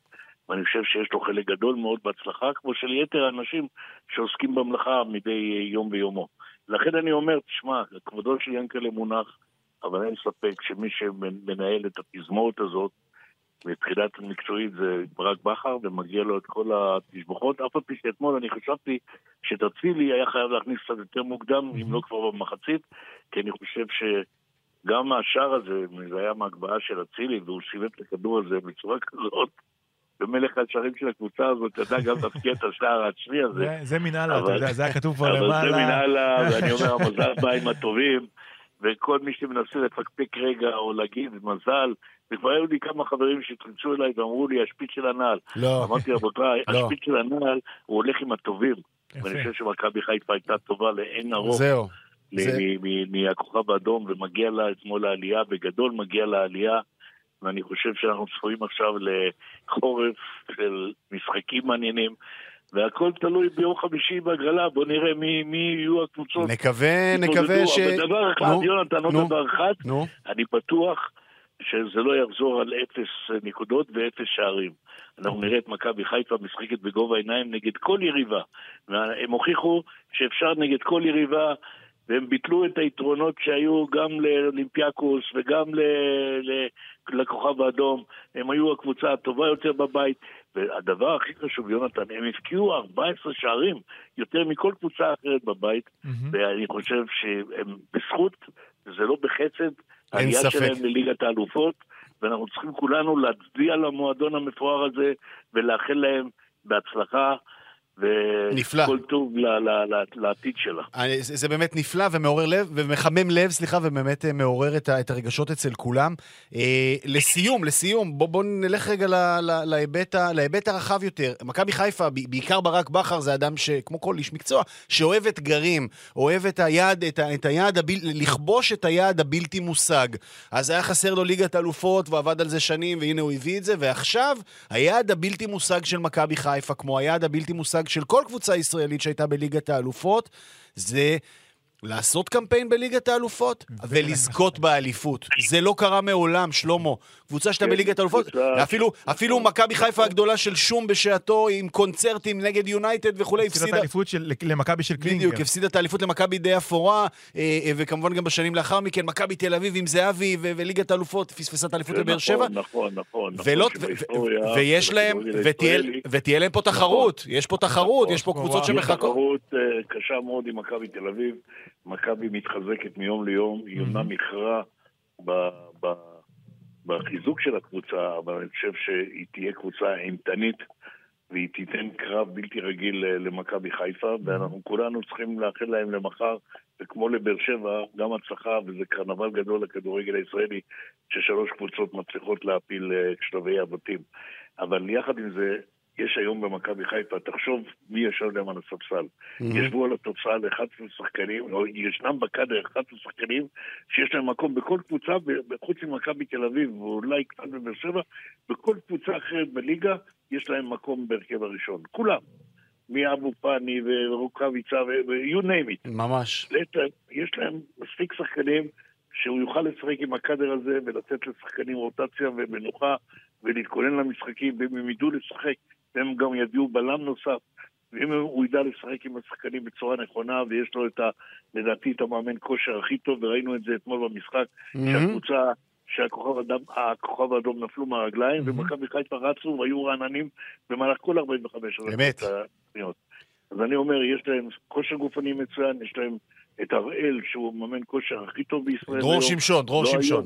ואני חושב שיש לו חלק גדול מאוד בהצלחה, כמו של יתר האנשים שעוסקים במלאכה מדי יום ביומו. לכן אני אומר, תשמע, כבודו של ינקלה מונח, אבל אין ספק שמי שמנהל את התזמורת הזאת, מבחינת מקצועית זה ברק בכר, ומגיע לו את כל התשבחות, אף על פי שאתמול אני חשבתי שתצילי היה חייב להכניס קצת יותר מוקדם, אם לא כבר במחצית, כי אני חושב שגם השער הזה, זה היה מהגבהה של אצילי, והוא סיבב את הכדור הזה בצורה כזאת, במלך השערים של הקבוצה הזאת, ידע גם להפקיע את השער העצמי הזה. זה- מנהלה, אתה יודע, זה היה כתוב פה אבל זה למעלה. מנהלה, ואני אומר, המזל בא עם הטובים, וכל מי שמנסה לפקפק רגע או להגיד מזל, וכבר היו לי כמה חברים שהתחלצו אליי ואמרו לי, השפיץ של הנעל. לא, אמרתי, רבותיי, לא. השפיץ של הנעל, הוא הולך עם הטובים. ואני חושב שמכבי חיפה הייתה טובה לאין ארוך זהו. מהכוכב האדום, ומגיע לה אתמול העלייה, בגדול מגיע לה העלייה, ואני חושב שאנחנו צפויים עכשיו לחורף של משחקים מעניינים, והכל תלוי ביום חמישי בהגרלה, בוא נראה מי, מי יהיו הקבוצות. נקווה. נקווה ש... אבל דבר אחד, נו, יונתן, עוד. דבר אחד, נו, אני בטוח שזה לא יחזור על אפס נקודות ואפס שערים. אנחנו נראה את מכבי חיפה משחקת בגובה העיניים נגד כל יריבה. הם הוכיחו שאפשר נגד כל יריבה, והם ביטלו את היתרונות שהיו גם לאולימפיאקוס וגם ל- ל- לכוכב האדום. הם היו הקבוצה הטובה יותר בבית. והדבר הכי חשוב, יונתן, הם הבקיעו 14 שערים, יותר מכל קבוצה אחרת בבית. מהמם. ואני חושב שהם בזכות, זה לא בחסד, העלייה. שלהם לליגת האלופות, ואנחנו צריכים כולנו להצדיע למועדון המפואר הזה ולאחל להם בהצלחה, נפלא. וכל טוב לעתיד שלה. זה זה באמת נפלא ומעורר לב, ומחמם לב, סליחה, ובאמת אה, מעורר את, הרגשות אצל כולם. אה, לסיום, לסיום, בואו בוא נלך רגע להיבט, הרחב יותר. מכבי חיפה, בעיקר ברק בכר, זה אדם שכמו כל איש מקצוע, שאוהב אתגרים, אוהב את היעד, את, היעד, לכבוש את היעד הבלתי מושג. אז היה חסר לו ליגת אלופות, ועבד על זה שנים, והנה הוא הביא את זה, ועכשיו, היעד הבלתי מושג של מכבי חיפה, כמו היעד הבלתי מושג של כל קבוצה ישראלית שהייתה בליגת האלופות, זה לעשות קמפיין בליגת האלופות ולזכות באליפות. זה לא קרה מעולם, שלמה. קבוצה שהייתה כן, בליגת האלופות, אפילו, אפילו מכבי חיפה הגדולה של שום בשעתו, עם קונצרטים נגד יונייטד וכולי, הפסידה את הפסידה... האליפות של- למכבי של קלינגר. בדיוק, הפסידה את האליפות למכבי די אפורה, אה, אה, וכמובן גם בשנים לאחר מכן, מכבי תל אביב עם זהבי ו- וליגת האלופות, פספסה את האליפות לבאר שבע. נכון, נכון, נכון. ולא, נכון ויש להם, ותהיה, להם פה תחרות, יש פה תחרות, נכון. יש פה קבוצות שמחכות. תחרות אה, קשה מאוד עם מכבי תל אביב. מכבי מתחזקת מיום ליום, היא אומנם איחרה ב- בחיזוק של הקבוצה, אבל אני חושב שהיא תהיה קבוצה אימתנית והיא תיתן קרב בלתי רגיל אה, למכבי חיפה, ואנחנו כולנו צריכים לאחל להם למחר, וכמו לבאר שבע, גם הצלחה, וזה קרנבל גדול לכדורגל הישראלי, ששלוש קבוצות מצליחות להפיל אה, שלבי הבתים. אבל יחד עם זה, יש היום במכבי חיפה, תחשוב מי ישב להם על הספסל. ישבו על התוצאה ל-11 שחקנים, או ישנם בקאדר 11 שחקנים שיש להם מקום בכל קבוצה, חוץ ממכבי תל אביב, ואולי קצת בבאר שבע, בכל קבוצה אחרת בליגה יש להם מקום בהרכב הראשון. כולם. מאבו פאני ורוקאביצה ו-you name it. ממש. יש להם, יש להם מספיק שחקנים שהוא יוכל לשחק עם הקאדר הזה ולתת לשחקנים רוטציה ומנוחה ולהתכונן למשחקים, ואם הם ידעו לשחק, הם גם יביאו בלם נוסף. ואם הוא ידע לשחק עם השחקנים בצורה נכונה, ויש לו את ה... לדעתי את המאמן כושר הכי טוב, וראינו את זה אתמול במשחק, שהקבוצה, שהכוכב האדם, הכוכב האדום נפלו מהרגליים, ומכבי חיפה רצו והיו רעננים במהלך כל 45 אמת. אז אני אומר, יש להם כושר גופני מצוין, יש להם את הראל, שהוא מאמן כושר הכי טוב בישראל. דרור. שמשון, דרור לא שמשון.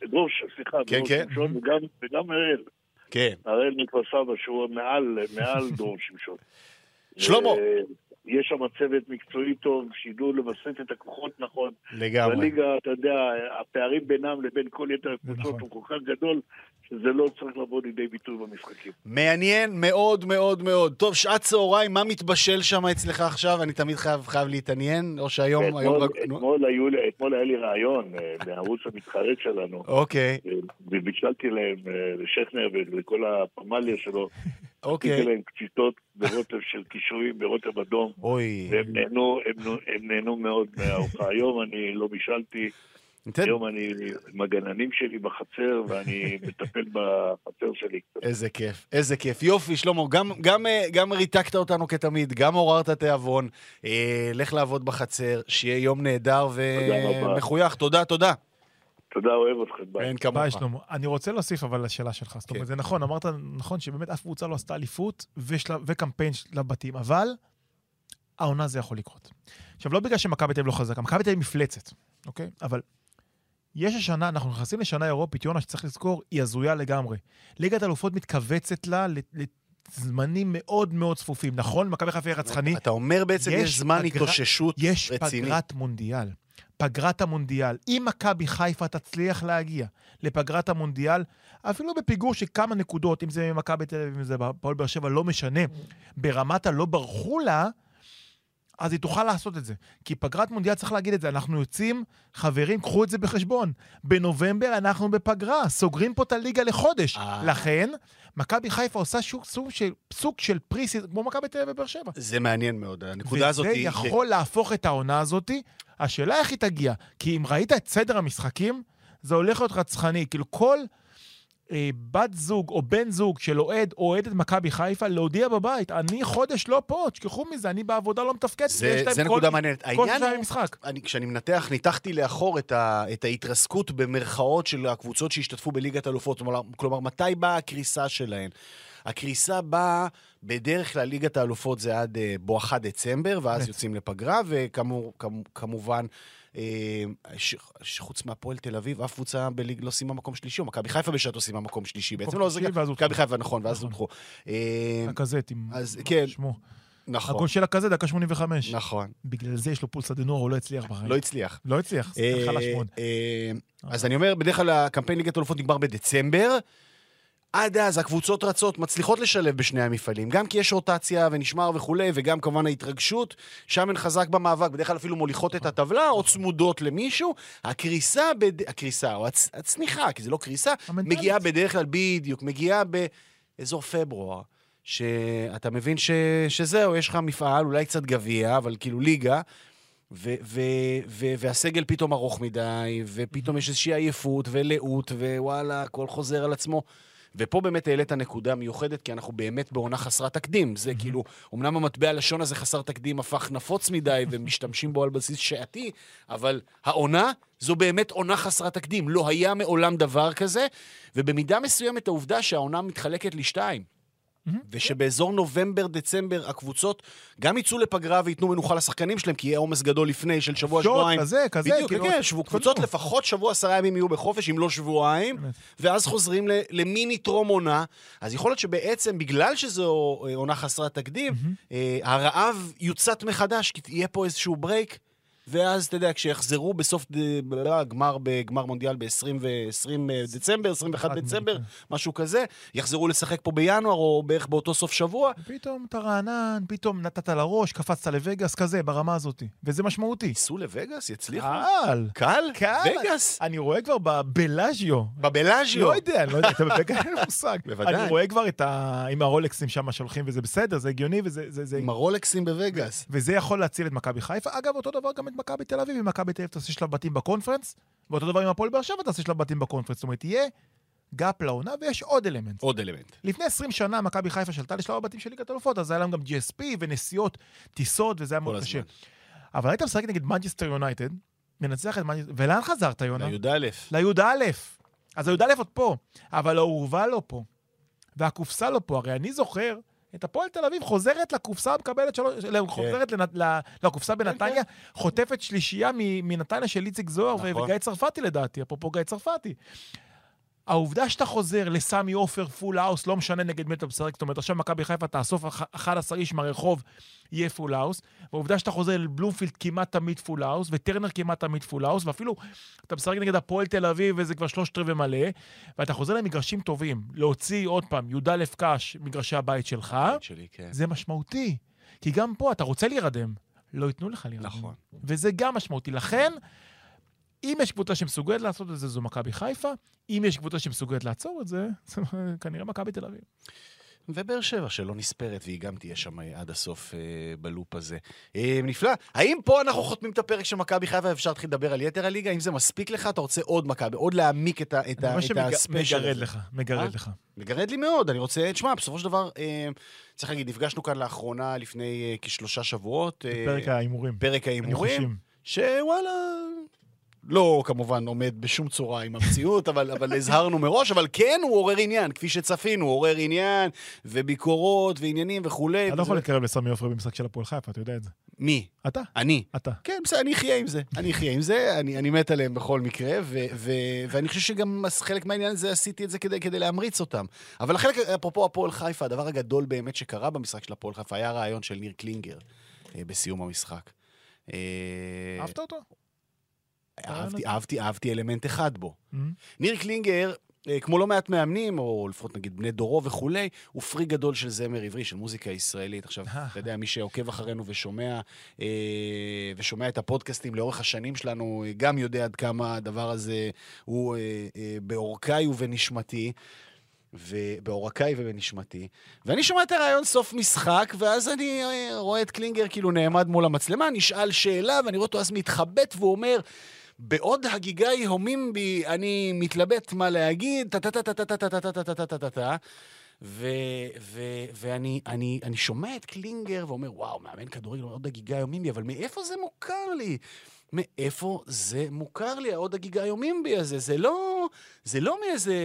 דרור, סליחה, כן, דרור כן. שמשון, וגם, וגם הראל. כן. הראל מכפר סבא, שהוא מעל, מעל דרור שמשון. שלמה. יש שם צוות מקצועי טוב, שידעו לווסת את הכוחות נכון. לגמרי. בליגה, אתה יודע, הפערים בינם לבין כל יתר הקבוצות נכון. הוא כל כך גדול, שזה לא צריך לבוא לידי ביטוי במשחקים. מעניין מאוד מאוד מאוד. טוב, שעת צהריים, מה מתבשל שם אצלך עכשיו? אני תמיד חייב, חייב להתעניין, או שהיום... היום אתמול, רק... אתמול, היו אתמול היה לי רעיון אה, בערוץ המתחרט שלנו, אוקיי, אה, ובישלתי להם, אה, לשכנר ולכל הפמליה שלו, אוקיי. עשיתי להם קציצות ברוטב של קישואים, ברוטב אדום, אוי. והם נהנו, הם, הם נהנו מאוד מהארוחה. היום אני לא בישלתי, היום אני עם הגננים שלי בחצר, ואני מטפל בחצר שלי. איזה כיף, איזה כיף. יופי, שלמה, גם, גם, אה, גם ריתקת אותנו כתמיד, גם עוררת תיאבון. אה, לך לעבוד בחצר, שיהיה יום נהדר. ומחוייך. תודה, תודה. תודה, אוהב אתכם, ביי. אין כמוך. ביי, שלמה. אני רוצה להוסיף אבל לשאלה שלך. זאת כן. אומרת, זה נכון, אמרת נכון שבאמת אף קבוצה לא עשתה אליפות וקמפיין לבתים, אבל העונה זה יכול לקרות. עכשיו, לא בגלל שמכבי תל לא חזקה, מכבי תל מפלצת, אוקיי? אבל יש השנה, אנחנו נכנסים לשנה אירופית, יונה, שצריך לזכור, היא הזויה לגמרי. ליגת אלופות מתכווצת לה לזמנים מאוד מאוד צפופים. נכון, מכבי חיפה היא רצחני, אתה אומר בעצם יש יש זמן התאוששות יש רציני. פגרת מונדיאל. פגרת המונדיאל. אם מכבי חיפה תצליח להגיע לפגרת המונדיאל, אפילו בפיגור של כמה נקודות, אם זה מכבי תל אביב, אם זה הפועל באר שבע, לא משנה, ברמת הלא ברחו לה, אז היא תוכל לעשות את זה. כי פגרת מונדיאל, צריך להגיד את זה, אנחנו יוצאים, חברים, קחו את זה בחשבון. בנובמבר אנחנו בפגרה, סוגרים פה את הליגה לחודש. אה. לכן, מכבי חיפה עושה שוק, סוג של, סוג של פריסיס, כמו מכבי תל אביב ובאר שבע. זה מעניין מאוד, הנקודה הזאת וזה היא... יכול להפוך את העונה הזאת. השאלה איך היא תגיע. כי אם ראית את סדר המשחקים, זה הולך להיות רצחני. כאילו כל אה, בת זוג או בן זוג של אוהד או אוהדת מכבי חיפה, להודיע בבית, אני חודש לא פה, תשכחו מזה, אני בעבודה לא מתפקד. זה, זה נקודה מעניינת. כל העניין הוא. אני, כשאני מנתח, ניתחתי לאחור את, ה, את ההתרסקות במרכאות של הקבוצות שהשתתפו בליגת אלופות. כלומר, מתי באה הקריסה שלהן? הקריסה באה, בדרך כלל ליגת האלופות זה עד אה, בואכה דצמבר, ואז. יוצאים לפגרה, וכמובן, אה, ש- שחוץ מהפועל תל אביב, אף קבוצה בליג לא סיימה מקום שלישי, או מכבי חיפה בשעתו סיימה מקום שלישי. בעצם לא, זה מכבי. חיפה, נכון, ואז נכון. הודחו. אה, הכזאת עם... כן. שמו. נכון. הגול שלה כזה, דקה 85. נכון, בגלל זה יש לו פולס אדנור, הוא לא הצליח בחיים. לא הצליח. לא הצליח, זה אה, חלש מאוד. אה, אז אני אומר, בדרך כלל הקמפיין ליגת האלופות נגמר בדצמבר. עד אז הקבוצות רצות, מצליחות לשלב בשני המפעלים, גם כי יש רוטציה ונשמר וכולי, וגם כמובן ההתרגשות, שם הן חזק במאבק, בדרך כלל אפילו מוליכות את הטבלה או צמודות למישהו. הקריסה, בד... הקריסה, או הצ... הצניחה, כי זה לא קריסה, המנטלית. מגיעה בדרך כלל, בדיוק, מגיעה באזור פברואר, שאתה מבין ש... שזהו, יש לך מפעל, אולי קצת גביע, אבל כאילו ליגה. ו- ו- ו- והסגל פתאום ארוך מדי, ופתאום יש איזושהי עייפות ולאות, ווואלה, הכל חוזר על עצמו. ופה באמת העלית נקודה מיוחדת, כי אנחנו באמת בעונה חסרת תקדים. זה כאילו, אמנם המטבע הלשון הזה חסר תקדים הפך נפוץ מדי, ומשתמשים בו על בסיס שעתי, אבל העונה זו באמת עונה חסרת תקדים. לא היה מעולם דבר כזה, ובמידה מסוימת העובדה שהעונה מתחלקת לשתיים. ושבאזור נובמבר-דצמבר הקבוצות גם יצאו לפגרה וייתנו מנוחה לשחקנים שלהם, כי יהיה עומס גדול לפני של שבוע, שבועיים. כזה, כזה, בדיוק, כאילו, כן, שבוע, קבוצות. לפחות שבוע, עשרה ימים יהיו בחופש, אם לא שבועיים, באמת. ואז חוזרים למיני טרום עונה. אז יכול להיות שבעצם, בגלל שזו אה, עונה חסרת תקדים, אה, הרעב יוצת מחדש, כי יהיה פה איזשהו break. ואז, אתה יודע, כשיחזרו בסוף ד- ב- גמר בגמר מונדיאל ב-20 דצמבר, 21 אחד דצמבר, מהם, משהו כזה, יחזרו לשחק פה בינואר, או בערך באותו סוף שבוע. פתאום אתה רענן, פתאום נתת לראש, קפצת לווגאס כזה, ברמה הזאת. וזה משמעותי. ייסעו לווגאס, יצליחו? קל. קל? קל. וגאס? אני רואה כבר בבלאז'יו. בבלאז'יו. לא יודע, אני לא יודע, אתה בווגאס אין לי מושג. בוודאי. אני רואה כבר את ה... עם הרולקסים שם שהולכים, וזה בסדר, זה הגיוני, וזה... זה, זה... עם הרולקסים בווגאס. וזה יכול להציל את מכבי חיפה. אגב, אותו דבר גם את מכבי תל אביב. אם מכבי תל אביב תעשה שלב בתים בקונפרנס, ואותו דבר עם הפועל באר שבע תעשה שלב בתים בקונפרנס. זאת אומרת, יהיה gap לעונה, ויש עוד אלמנט. עוד אלמנט. לפני 20 שנה מכבי חיפה עלתה לשלב הבתים של ליגת אלופות, אז היה להם גם GSP ונסיעות, טיסות, וזה היה מאוד קשה. אבל היית משחק נגד מנצ'סטר יונייטד, מנצח את מנצ'סטר, ולאן חזרת, יונה? לי"א. לי"א. אז הי"א עוד פה, אבל האורווה לא פה, והקופסה לא פה. הרי אני זוכר את הפועל תל אביב חוזרת לקופסה, מקבלת שלוש... לא, חוזרת לנת... ל... לא, הקופסה בנתניה, חוטפת שלישייה מנתניה של איציק זוהר נכון. וגיא צרפתי לדעתי, אפרופו גיא צרפתי. העובדה שאתה חוזר לסמי עופר, full house, לא משנה נגד מי אתה משחק, זאת אומרת, עכשיו מכבי חיפה תאסוף אח- 11 איש מהרחוב, יהיה full house, והעובדה שאתה חוזר לבלומפילד כמעט תמיד full house, וטרנר כמעט תמיד full house, ואפילו אתה משחק נגד הפועל תל אביב, וזה כבר שלושת רבעי מלא, ואתה חוזר למגרשים טובים, להוציא עוד פעם, י"א קאש, מגרשי הבית שלך, שלי, כן. זה משמעותי. כי גם פה אתה רוצה להירדם, לא ייתנו לך להירדם. נכון. וזה גם משמעותי. לכן, אם יש קבוצה שמסוגלת לעשות את זה, זו מכבי חיפה. אם יש קבוצה שמסוגלת לעצור את זה, זו כנראה מכבי תל אביב. ובאר שבע שלא נספרת, והיא גם תהיה שם אה, עד הסוף אה, בלופ הזה. אה, נפלא. האם פה אנחנו חותמים את הפרק של מכבי חיפה ואפשר להתחיל לדבר על יתר הליגה? האם זה מספיק לך? אתה רוצה עוד מכבי, עוד להעמיק את, ה- את, ה- את הספיישל שמגרד הזה? לך, מגרד אה? לך. מגרד לי מאוד, אני רוצה... תשמע, בסופו של דבר, אה, צריך להגיד, נפגשנו כאן לאחרונה, לפני אה, כשלושה שבועות. אה, פרק ההימורים. פרק ההימורים. שוואלה, לא כמובן עומד בשום צורה עם המציאות, אבל, אבל הזהרנו מראש, אבל כן הוא עורר עניין, כפי שצפינו, הוא עורר עניין, וביקורות, ועניינים וכולי. אתה לא יכול להתקרב לסמי עופר במשחק של הפועל חיפה, אתה יודע את זה. מי? אתה, אני. אתה. כן, בסדר, אני אחיה עם זה. אני אחיה עם זה, אני, אני מת עליהם בכל מקרה, ו, ו, ואני חושב שגם חלק מהעניין הזה, עשיתי את זה כדי, כדי להמריץ אותם. אבל החלק, אפרופו הפועל חיפה, הדבר הגדול באמת שקרה במשחק של הפועל חיפה היה הרעיון של ניר קלינגר אה, בסיום המשחק. אה, אהבת אותו? אהבתי, אהבתי, אהבתי אלמנט אחד בו. Mhm. ניר קלינגר, אה, כמו לא מעט מאמנים, או לפחות נגיד בני דורו וכולי, הוא פרי גדול של זמר עברי, של מוזיקה ישראלית. עכשיו, אתה יודע, מי שעוקב אחרינו ושומע, אה, ושומע את הפודקאסטים לאורך השנים שלנו, אה, גם יודע עד כמה הדבר הזה הוא אה, אה, בעורקיי ובנשמתי. ובעורקיי ובנשמתי. ואני שומע את הרעיון סוף משחק, ואז אני אה, רואה את קלינגר כאילו נעמד מול המצלמה, נשאל שאלה, ואני רואה אותו אז מתחבט והוא אומר, בעוד הגיגה יהומים בי, אני מתלבט מה להגיד, טה-טה-טה-טה-טה-טה-טה-טה-טה-טה. ואני אני, אני שומע את קלינגר ואומר, וואו, מאמן כדורגל, עוד הגיגה יהומים בי, אבל מאיפה זה מוכר לי? מאיפה זה מוכר לי, העוד הגיגה יומים בי הזה? זה לא, זה לא מאיזה,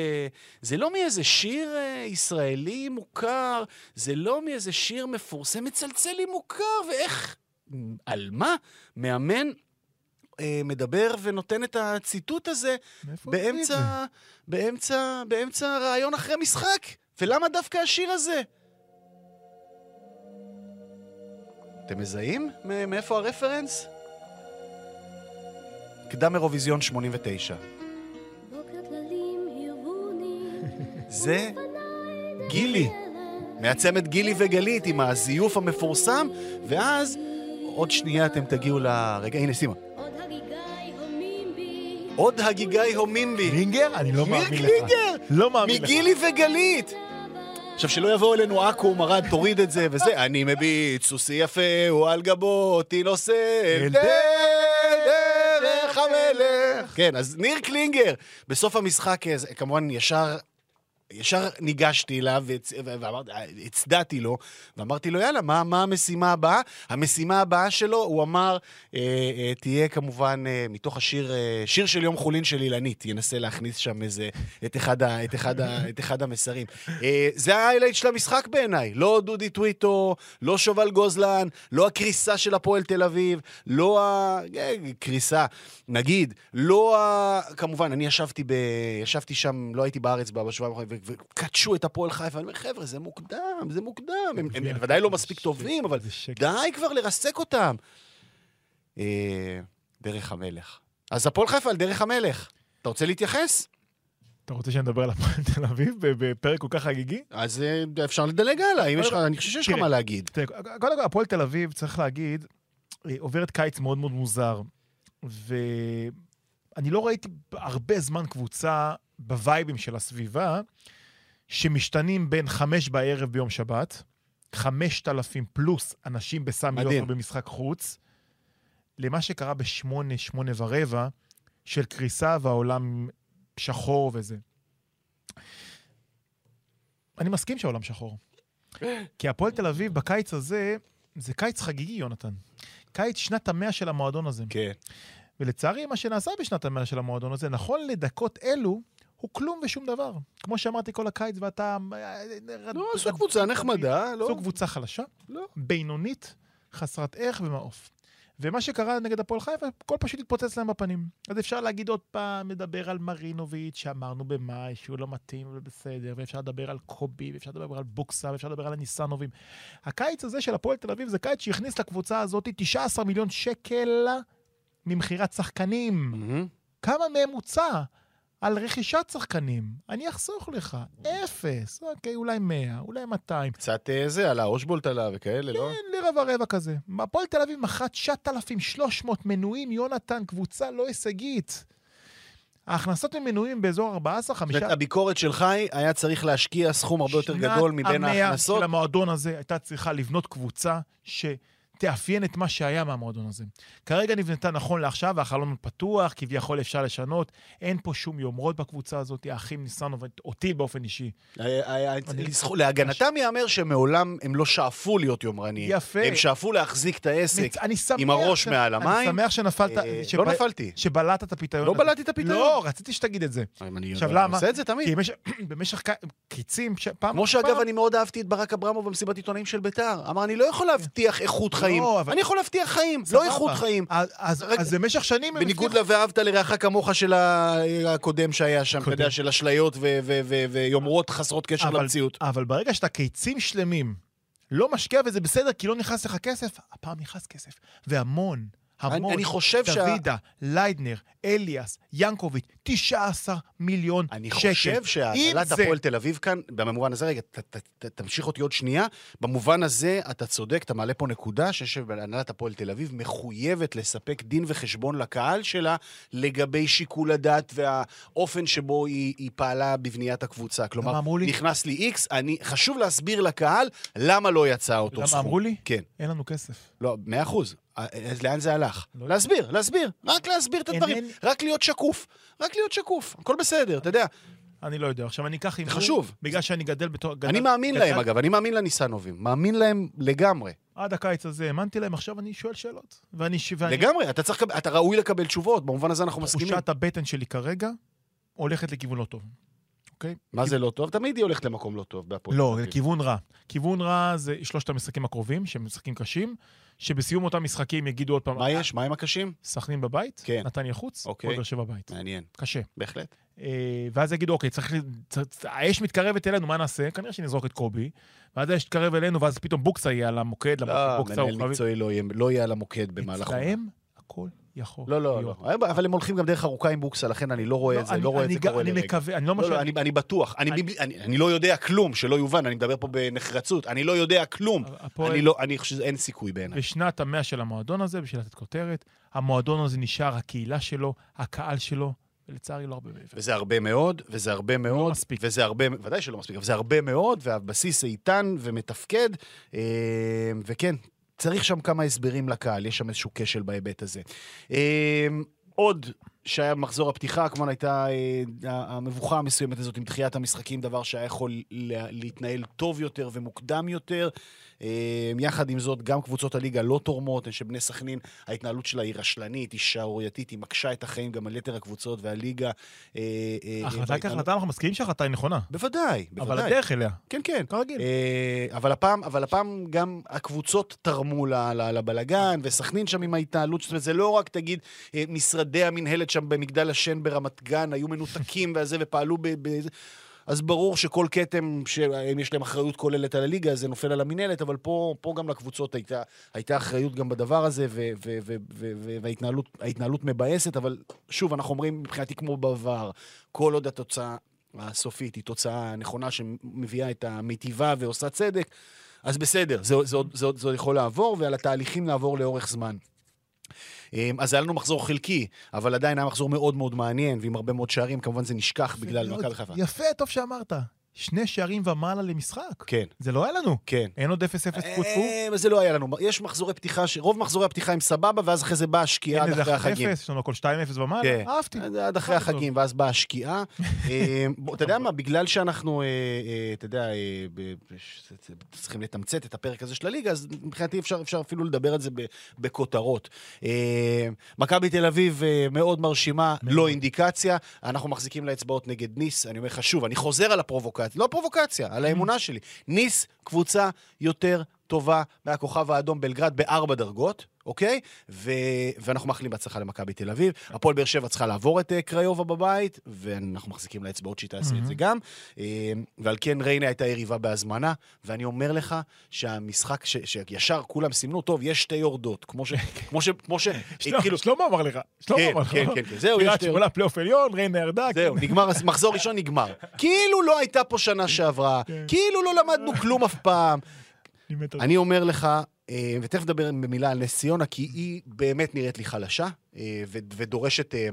זה לא מאיזה שיר אה, ישראלי מוכר, זה לא מאיזה שיר מפורסם, מצלצל לי מוכר, ואיך, על מה מאמן אה, מדבר ונותן את הציטוט הזה? באמצע, באמצע, באמצע רעיון אחרי משחק? ולמה דווקא השיר הזה? אתם מזהים מאיפה הרפרנס? קדם אירוויזיון 89. זה גילי, מהצמד גילי וגלית עם הזיוף המפורסם, ואז עוד שנייה אתם תגיעו לרגע, הנה סימה. עוד הגיגי הומים בי. קלינגר? אני לא מאמין לך. קלינגר! לא מאמין לך. מגילי וגלית! עכשיו, שלא יבואו אלינו עכו"ם, ארד, תוריד את זה וזה. אני מביט, סוסי יפה, הוא על גבו, אל אל דרך המלך. כן, אז ניר קלינגר, בסוף המשחק, אה, כמובן, ישר... ישר ניגשתי אליו והצ- ואמרתי, הצדעתי לו, ואמרתי לו, יאללה, מה, מה המשימה הבאה? המשימה הבאה שלו, הוא אמר, אה, אה, תהיה כמובן אה, מתוך השיר, אה, שיר של יום חולין של אילנית, ינסה להכניס שם איזה, את אחד, ה, את אחד, ה, את אחד המסרים. אה, זה ההיילייט של המשחק בעיניי, לא דודי טוויטו, לא שובל גוזלן, לא הקריסה של הפועל תל אביב, לא הקריסה, נגיד, לא ה... כמובן, אני ישבתי, ב... ישבתי שם, לא הייתי בארץ בשבועיים האחרונים, וקדשו את הפועל חיפה, אני אומר, חבר'ה, זה מוקדם, זה מוקדם, הם, הם, הם ודאי לא מספיק טובים, אבל. די כבר לרסק אותם. אה, דרך המלך. אז הפועל חיפה על דרך המלך. אתה רוצה להתייחס? אתה רוצה שנדבר על הפועל תל אביב בפרק כל כך חגיגי? אז אה, אפשר לדלג הלאה, אם יש לך, אני חושב שיש לך. מה להגיד. קודם כל, הפועל תל אביב, צריך להגיד, אה, עוברת קיץ מאוד מאוד מוזר. ואני לא ראיתי הרבה זמן קבוצה בווייבים של הסביבה, שמשתנים בין חמש בערב ביום שבת, חמשת אלפים פלוס אנשים בסמי. עופר במשחק חוץ, למה שקרה בשמונה, שמונה ורבע, של קריסה והעולם שחור וזה. אני מסכים שהעולם שחור. כי הפועל תל אביב בקיץ הזה, זה קיץ חגיגי, יונתן. קיץ שנת המאה של המועדון הזה. כן. ולצערי, מה שנעשה בשנת המאה של המועדון הזה, נכון לדקות אלו, הוא כלום ושום דבר. כמו שאמרתי כל הקיץ, ואתה... לא, זו קבוצה נחמדה, לא? זו קבוצה חלשה, לא. בינונית, חסרת ערך ומעוף. ומה שקרה נגד הפועל חיפה, הכל פשוט התפוצץ להם בפנים. אז אפשר להגיד עוד פעם, לדבר על מרינוביץ', שאמרנו במאי שהוא לא מתאים ובסדר, ואפשר לדבר על קובי, ואפשר לדבר על בוקסה, ואפשר לדבר על הניסנובים. הקיץ הזה של הפועל תל אביב זה קיץ שהכניס לקבוצה הזאת 19 מיליון שקל ממכירת שחקנים. מהמם. כמה מהם הוצע על רכישת שחקנים? אני אחסוך לך, אפס. אוקיי, אולי 100, אולי 200. קצת אה, זה, על האושבולט עלה וכאלה, לא? כן, לרבע רבע כזה. הפועל תל אביב מכרה 9,300 מנויים, יונתן, קבוצה לא הישגית. ההכנסות ממנויים באזור 14, 5... זאת אומרת, הביקורת של חי היה צריך להשקיע סכום הרבה יותר גדול מבין שנת המאה ההכנסות. של המועדון הזה הייתה צריכה לבנות קבוצה שתאפיין את מה שהיה מהמועדון הזה. כרגע נבנתה נכון לעכשיו, והחלון פתוח, כביכול אפשר לשנות. אין פה שום יומרות בקבוצה הזאת, האחים ניסנו, אותי באופן אישי. היה- אני- לזכו- להגנתם ייאמר שמעולם הם לא שאפו להיות יומרניים. יפה. הם שאפו להחזיק את העסק. אני. עם הראש מעל אני המים. שמח שנפלת... אה, לא נפלתי. שבלעת את הפיתיון. לא. בלעתי את הפיתיון. לא, רציתי שתגיד את זה. אני עכשיו, אני למה? עושה את זה תמיד. כי במשך, קיצים, פעם... כמו שאגב, אני מאוד אהבתי את ברק אברמוב במסיבת עיתונאים של ביתר. אמר, אני לא יכול להבטיח איכות חיים. אבל- אני יכול להבטיח חיים, סבבה. לא איכות חיים. אז- אז רגע, אז במשך שנים... הם בניגוד הבטיחו- ל"ואהבת לרעך כמוך" של הקודם שהיה שם, אתה. יודע, של אשליות ויומרות חסרות קשר אבל- למציאות. אבל ברגע שאתה קיצים שלמים לא משקיע וזה בסדר כי לא נכנס לך כסף, הפעם נכנס כסף. והמון, המון. אני- אני חושב שה- דוידה, ליידנר, אליאס, ינקוביץ', 19 מיליון אני שקל. חושב שהנהלת אם זה- הפועל תל אביב כאן, במובן הזה, רגע, ת, ת, ת, תמשיך אותי עוד שנייה, במובן הזה אתה צודק, אתה מעלה פה נקודה, שהנהלת הפועל תל אביב מחויבת לספק דין וחשבון לקהל שלה לגבי שיקול הדעת והאופן שבו היא, היא פעלה בבניית הקבוצה. כלומר? נכנס לי איקס, אני, חשוב להסביר לקהל למה לא יצא אותו למה סכום. אמרו לי? כן. אין לנו כסף. לא, מאה אחוז. אז לאן זה הלך? לא להסביר, להסביר. רק להסביר את הדברים. אינני- רק להיות שקוף. רק להיות שקוף. הכל בסדר, אתה יודע. אני לא יודע. עכשיו, אני אקח הימור... חשוב. בגלל שאני גדל בתור... גדל- אני מאמין גדל- להם, אגב, אני מאמין לניסנובים. מאמין להם לגמרי. עד הקיץ הזה האמנתי להם, עכשיו אני שואל שאלות. ואני... ואני- לגמרי, אתה צריך, אתה ראוי לקבל תשובות, במובן הזה אנחנו מסכימים. תחושת הבטן שלי כרגע הולכת לכיוון לא טוב. אוקיי? מה זה לא טוב? תמיד היא הולכת למקום לא טוב בהפועל. לא, תל זה אביב. כיוון רע. כיוון רע זה שלושת המשחקים הקרובים, שהם משחקים קשים, שבסיום אותם משחקים יגידו עוד פעם, מה יש? מה עם הקשים? סכנין בבית, כן. נתניה חוץ, אוקיי. באר שבע בבית. מעניין, קשה. בהחלט. אה, ואז יגידו, אוקיי, צריך... ל- צ- האש מתקרבת אלינו, מה נעשה? כנראה שנזרוק את קובי, ואז האש תתקרב אלינו, ואז פתאום בוקסה יהיה על המוקד, לא, מנהל. מקצועי לא יהיה- לא יהיה על המוקד במהלך. אצלהם הכל יכול לא, לא, להיות. לא. אבל הם הולכים גם דרך ארוכה עם בוקסה, לכן אני לא רואה את זה, אני- לא רואה את אני זה גם- קורה אני לרגע. מקווה, אני לא לא, משהו... לא, אני, אני בטוח. אני, אני- אני, אני, אני לא יודע כלום, שלא יובן, אני מדבר פה בנחרצות. אני לא יודע כלום. הפועל- אני לא, אני חושב שאין סיכוי בעיניי. בשנת המאה של המועדון הזה, בשביל לתת כותרת, המועדון הזה נשאר הקהילה שלו, הקהל שלו, ולצערי לא הרבה מעבר. וזה הרבה מאוד, וזה הרבה מאוד, מספיק. וזה הרבה, ודאי שלא מספיק, אבל זה הרבה מאוד, והבסיס איתן ומתפקד, אה, וכן, צריך שם כמה הסברים לקהל, יש שם איזשהו כשל בהיבט הזה. אה, עוד שהיה מחזור הפתיחה, כמובן הייתה אה, המבוכה המסוימת הזאת עם דחיית המשחקים, דבר שהיה יכול לה- להתנהל טוב יותר ומוקדם יותר. אה, יחד עם זאת, גם קבוצות הליגה לא תורמות, שבני סכנין, ההתנהלות שלה היא רשלנית, היא שערורייתית, היא מקשה את החיים גם על יתר הקבוצות והליגה. אה, אה, ההחלטה בהתנהלות- כהחלטה, אנחנו מסכימים שההחלטה היא נכונה. בוודאי, אבל בוודאי. הדרך אליה, כן, כן. כרגיל. אה, אבל הפעם, אבל הפעם גם הקבוצות תרמו לבלגן, וסכנין שם עם ההתנהלות, זאת אומרת, זה לא רק, תגיד, אה, משרדי המינהלת שם במגדל השן ברמת גן היו מנותקים וזה, ופעלו ב... ב אז ברור שכל כתם, שאם יש להם אחריות כוללת על הליגה, זה נופל על המינהלת, אבל פה, פה גם לקבוצות הייתה, הייתה אחריות גם בדבר הזה, ו- ו- ו- ו- ו- וההתנהלות ההתנהלות מבאסת, אבל שוב, אנחנו אומרים, מבחינתי כמו בעבר, כל עוד התוצאה הסופית היא תוצאה נכונה שמביאה את המיטיבה ועושה צדק, אז בסדר, זה, זה, זה, זה עוד יכול לעבור, ועל התהליכים לעבור לאורך זמן. אמ, אז היה לנו מחזור חלקי, אבל עדיין היה מחזור מאוד מאוד מעניין, ועם הרבה מאוד שערים, כמובן זה נשכח בגלל. מכבי חיפה. יפה, טוב שאמרת. שני שערים ומעלה למשחק. כן, זה לא היה לנו. כן. אין עוד 0-0 טפו טפו. אה, אבל זה לא היה לנו. יש מחזורי פתיחה, רוב מחזורי הפתיחה הם סבבה, ואז אחרי זה באה השקיעה עד אחרי 1-0, החגים. יש לנו הכל 2-0 ומעלה. כן. אהבתי. עד- אחרי. החגים, ואז באה השקיעה. אה, אתה יודע מה, בגלל שאנחנו, אה, אתה יודע, צריכים לתמצת את הפרק הזה של הליגה, אז מבחינתי אפשר אפילו לדבר על זה בכותרות. מכבי תל אביב מאוד מרשימה, לא אינדיקציה. אנחנו מחזיקים לאצבעות נגד ניס. אני אומר לך שוב, אני חוזר על הפרובוקציה, לא פרובוקציה, על האמונה שלי. ניס, קבוצה יותר טובה מהכוכב האדום בלגרד בארבע דרגות, אוקיי? ו... ואנחנו מאחלים בהצלחה למכבי תל אביב. הפועל באר שבע צריכה לעבור את אה, קריובה בבית, ואנחנו מחזיקים לאצבעות שהיא תעשה את זה גם. אה, ועל כן ריינה הייתה יריבה בהזמנה, ואני אומר לך שהמשחק, ש... שישר כולם סימנו, טוב, יש שתי יורדות, כמו ש... כמו ש... כמו שהתחילו... שלמה- שלמה אמר לך. שלמה כן, אמר לך. כן, כן, כן. זהו, יש שתי שמונה פלייאוף עליון, ריינה ירדה. זהו, כן. נגמר, מחזור ראשון נגמר. כאילו לא הייתה פה שנה שעברה, כן. כאילו לא למדנו כלום אף פעם. אני אומר לך, אה, ותכף נדבר במילה על נס ציונה, כי היא באמת נראית לי חלשה, אה, ודורשת אה,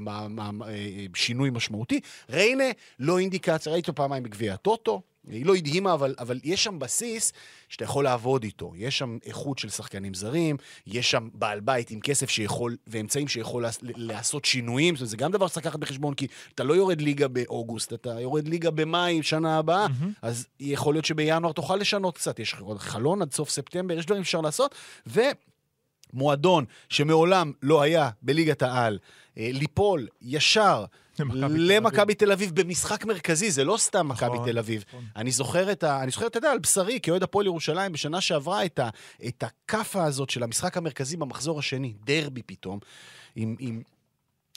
שינוי משמעותי. ריינה, לא אינדיקציה, ראיתי אותו פעמיים בגביע הטוטו, היא לא הדהימה, אבל, אבל יש שם בסיס שאתה יכול לעבוד איתו. יש שם איכות של שחקנים זרים, יש שם בעל בית עם כסף שיכול, ואמצעים שיכול לעש- לעשות שינויים, זאת אומרת, זה גם דבר שצריך לקחת בחשבון, כי אתה לא יורד ליגה באוגוסט, אתה יורד ליגה במאי, שנה הבאה, אז יכול להיות שבינואר תוכל לשנות קצת, יש חלון עד סוף ספטמבר, יש דברים שאפשר לעשות, ומועדון שמעולם לא היה בליגת העל, אה, ליפול ישר למכבי תל אביב. במשחק מרכזי, זה לא סתם מכבי נכון, תל אביב. נכון. אני זוכר את ה... אני זוכר, אתה יודע, על בשרי, כאוהד הפועל ירושלים, בשנה שעברה את, הכאפה הזאת של המשחק המרכזי במחזור השני, דרבי פתאום, עם... עם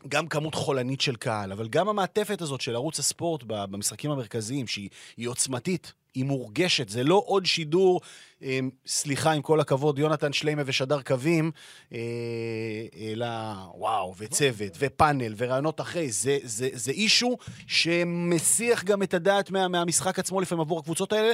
גם כמות חולנית של קהל, אבל גם המעטפת הזאת של ערוץ הספורט במשחקים המרכזיים, שהיא היא עוצמתית, היא מורגשת, זה לא עוד שידור, אה, סליחה, עם כל הכבוד, יונתן שליימה ושדר קווים, אה, אלא וואו, וצוות, ופאנל, ורעיונות אחרי, זה, זה, זה אישו שמסיח גם את הדעת מה, מהמשחק עצמו לפעמים עבור הקבוצות האלה.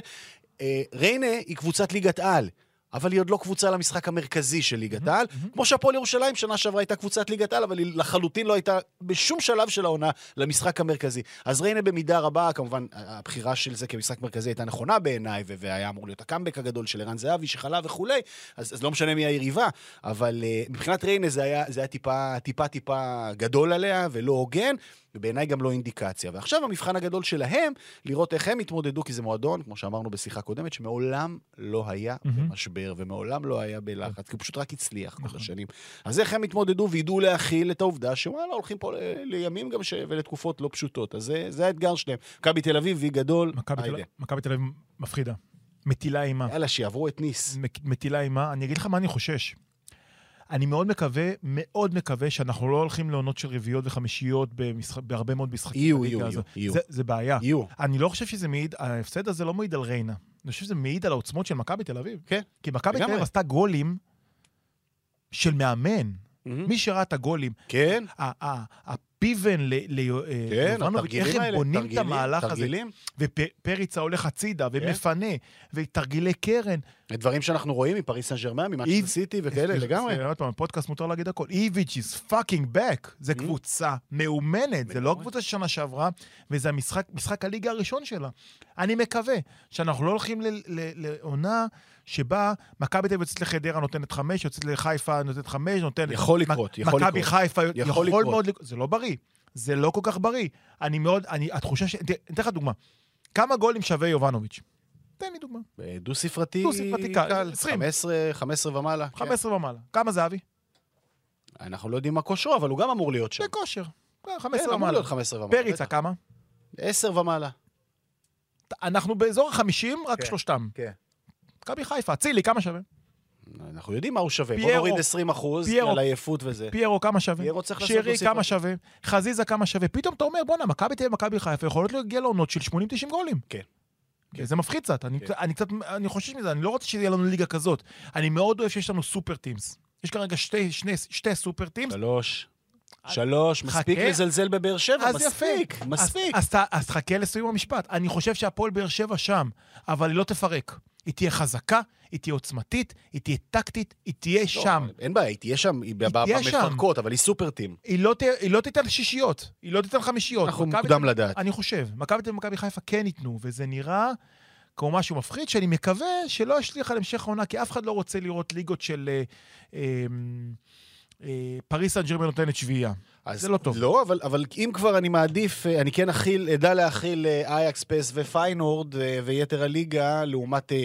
אה, ריינה היא קבוצת ליגת על. אבל היא עוד לא קבוצה למשחק המרכזי של ליגת העל. כמו שהפועל ירושלים שנה שעברה הייתה קבוצת ליגת העל, אבל היא לחלוטין לא הייתה בשום שלב של העונה למשחק המרכזי. אז ריינה במידה רבה, כמובן, הבחירה של זה כמשחק מרכזי הייתה נכונה בעיניי, והיה אמור להיות הקאמבק הגדול של ערן זהבי שחלה וכולי, אז, אז לא משנה מי היריבה, אבל uh, מבחינת ריינה זה היה, זה היה טיפה, טיפה טיפה גדול עליה ולא הוגן. ובעיניי גם לא אינדיקציה. ועכשיו המבחן הגדול שלהם, לראות איך הם התמודדו, כי זה מועדון, כמו שאמרנו בשיחה קודמת, שמעולם לא היה מהמם. במשבר, ומעולם לא היה בלחץ, כי הוא פשוט רק הצליח כל נכון. השנים. אז איך הם התמודדו וידעו להכיל את העובדה שוואלה, הולכים פה ל- לימים גם ש... ולתקופות לא פשוטות. אז זה, זה האתגר שלהם. מכבי תל אביב, וי גדול, מכבי תל- היידה. מכבי תל אביב מפחידה. מטילה אימה. יאללה, שיעברו את ניס. מטילה אימה. אני אגיד לך מה אני חושש. אני מאוד מקווה, מאוד מקווה שאנחנו לא הולכים לעונות של רביעיות וחמישיות במשחק, בהרבה מאוד משחקים. יהיו, יהיו. יהיו. זה, זה בעיה. יהיו. אני לא חושב שזה מעיד, ההפסד הזה לא מעיד על ריינה. אני חושב שזה מעיד על העוצמות של מכבי תל אביב. כן. כי מכבי תל. אביב עשתה גולים של מאמן. מהמם. מי שראה את הגולים, כן, ה- ה- הפיבן ל- ל- אה, כן, ליובנוביץ', איך הם בונים את המהלך הזה. ופריצה הולך הצידה, כן. ומפנה, ותרגילי קרן. דברים שאנחנו רואים מפריס סן ג'רמן, ממאצ'סטר איב- סיטי וכאלה, לגמרי. זה, עוד פעם, פודקאסט מותר להגיד הכל. איביץ' is fucking back. זה Mm. קבוצה מאומנת, זה לא לגמרי. קבוצה של שנה שעברה, וזה משחק הליגה הראשון שלה. אני מקווה שאנחנו לא הולכים לעונה שבה מכבי תל אביב יוצאת לחדרה נותנת חמש, יוצאת לחיפה נותנת חמש, נותנת... יכול לקרות, יכול מכבי לקרות. חיפה יכול יכול לקרות. מאוד לקרות. זה לא בריא. זה לא כל כך בריא. אני מאוד, אני, התחושה ש... תראה, אתן לך דוגמה. כמה גולים שווה יובנוביץ'? תן לי דוגמה. אה, דו-ספרתי דו-ספרתי קל, קל, 20. 15, 15 ומעלה. כן. 15 ומעלה. כמה זה, אבי? אנחנו לא יודעים מה כושרו, אבל הוא גם אמור להיות שם. בכושר. כן, 15 אמור ומעלה. להיות 15 ומעלה. פריצה. כמה? 10 ומעלה. אנחנו באזור ה-50, רק כן. שלושתם. כן. מכבי חיפה, אצילי, כמה שווה? אנחנו יודעים מה הוא שווה. בוא פיירו. נוריד 20 אחוז. על עייפות וזה. פיירו, כמה שווה? פיירו צריך לעשות שירי. כמה שווה? חזיזה, כמה שווה? פתאום אתה אומר, בואנה, מכבי תל אביב ומכבי חיפה יכולות להגיע לעונות של 80-90 גולים. כן. כן, זה מפחיד קצת, אני, כן. אני קצת, אני חושש מזה, אני לא רוצה שיהיה לנו ליגה כזאת. אני מאוד אוהב שיש לנו super teams. יש כרגע שתי, שני, שתי super teams. שלוש. שלוש, חכה. מספיק לזלזל בבאר שבע, אז. מספיק, מספיק. אז, אז, אז תחכה לסיום המשפט. אני חושב שהפועל באר שבע שם, אבל היא לא תפרק. היא תהיה חזקה, היא תהיה עוצמתית, היא תהיה טקטית, היא תהיה לא, שם. אין בעיה, היא תהיה שם, היא ב- תהיה שם. במפרקות, אבל היא סופר טים. היא לא, ת, היא לא תיתן שישיות, היא לא תיתן חמישיות. אנחנו מוקדם לדעת. אני חושב. מכבי תל אביב ומכבי חיפה כן ייתנו, וזה נראה כמו משהו מפחיד, שאני מקווה שלא ישליך על המשך העונה, כי אף אחד לא רוצה לראות ליגות של אה, אה, אה, פריס סן ג'רמן נותנת שביעייה. אז זה לא טוב. לא, אבל, אבל אם כבר אני מעדיף, אה, אני כן אכיל, אדע להכיל אה, אייקס, פס ופיינורד אה, ויתר הליגה, לעומת אה,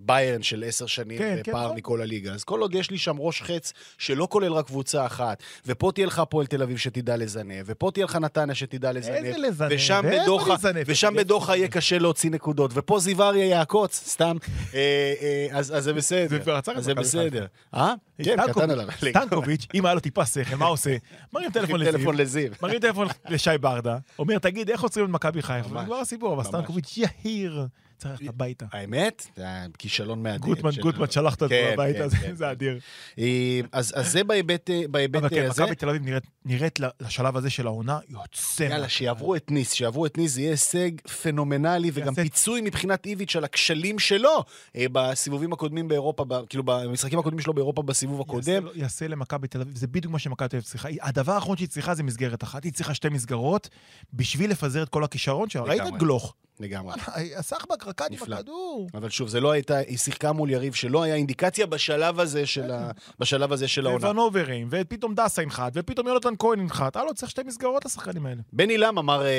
ביירן של עשר שנים, כן, כן, כן, פער נכון. מכל הליגה. אז כל עוד יש לי שם ראש חץ שלא כולל רק קבוצה אחת, ופה תהיה לך הפועל תל אביב שתדע לזנב, ופה תהיה לך נתניה שתדע לזנב, איזה לזנב? ושם בדוחה? ושם בדוחה? יהיה קשה להוציא נקודות, ופה זיו אריה יעקוץ, סתם, אה, אה, אז אז זה בסדר. זה זה בסדר. אה? כן, קטן עליו. סטנקוביץ', אם היה לו טיפה שכל, מה עושה? מרים טלפון. טלפון לזיו. מרים טלפון לשי ברדה, אומר, תגיד, איך עוצרים את מכבי חיפה? ממש. ונגמר הסיפור, אבל. סטנקוביץ' יהיר, צריך ללכת הביתה. האמת, זה היה כישלון מהדהד. גוטמן, גוטמן שלח את עצמו כן, הביתה, כן, זה- כן, זה. אדיר. אה, אז זה בהיבט בהיבט אבל כן, הזה. מכבי תל אביב נראית- לשלב הזה של העונה, יוצא. יאללה. שיעברו את ניס, שיעברו את ניס, זה יהיה הישג פנומנלי, וגם פיצוי מבחינת איביץ' על הכשלים שלו אה, בסיבובים הקודמים באירופה, כאילו במשחקים הקודמים שלו באירופה בסיבוב הקודם. יעשה למכבי תל אביב, זה בדיוק מה שמכבי תל אביב צריכה. הדבר האחרון שהיא צריכה זה מסגרת אחת, היא צריכה שתי מסגרות בשביל לפזר את כל הכישרון שלה. ראית את. גלוך? לגמרי. הסחבק רקד עם. הכדור. אבל שוב, זה לא הייתה, היא שיחקה מול יריב שלא היה אינדיקציה בשלב הזה של ה- בשלב הזה של העונה. ונוברים, ופתאום דסה ינחת, ופתאום יונתן כהן ינחת. הלו, צריך שתי מסגרות לשחקנים האלה. בני לם אמר אה,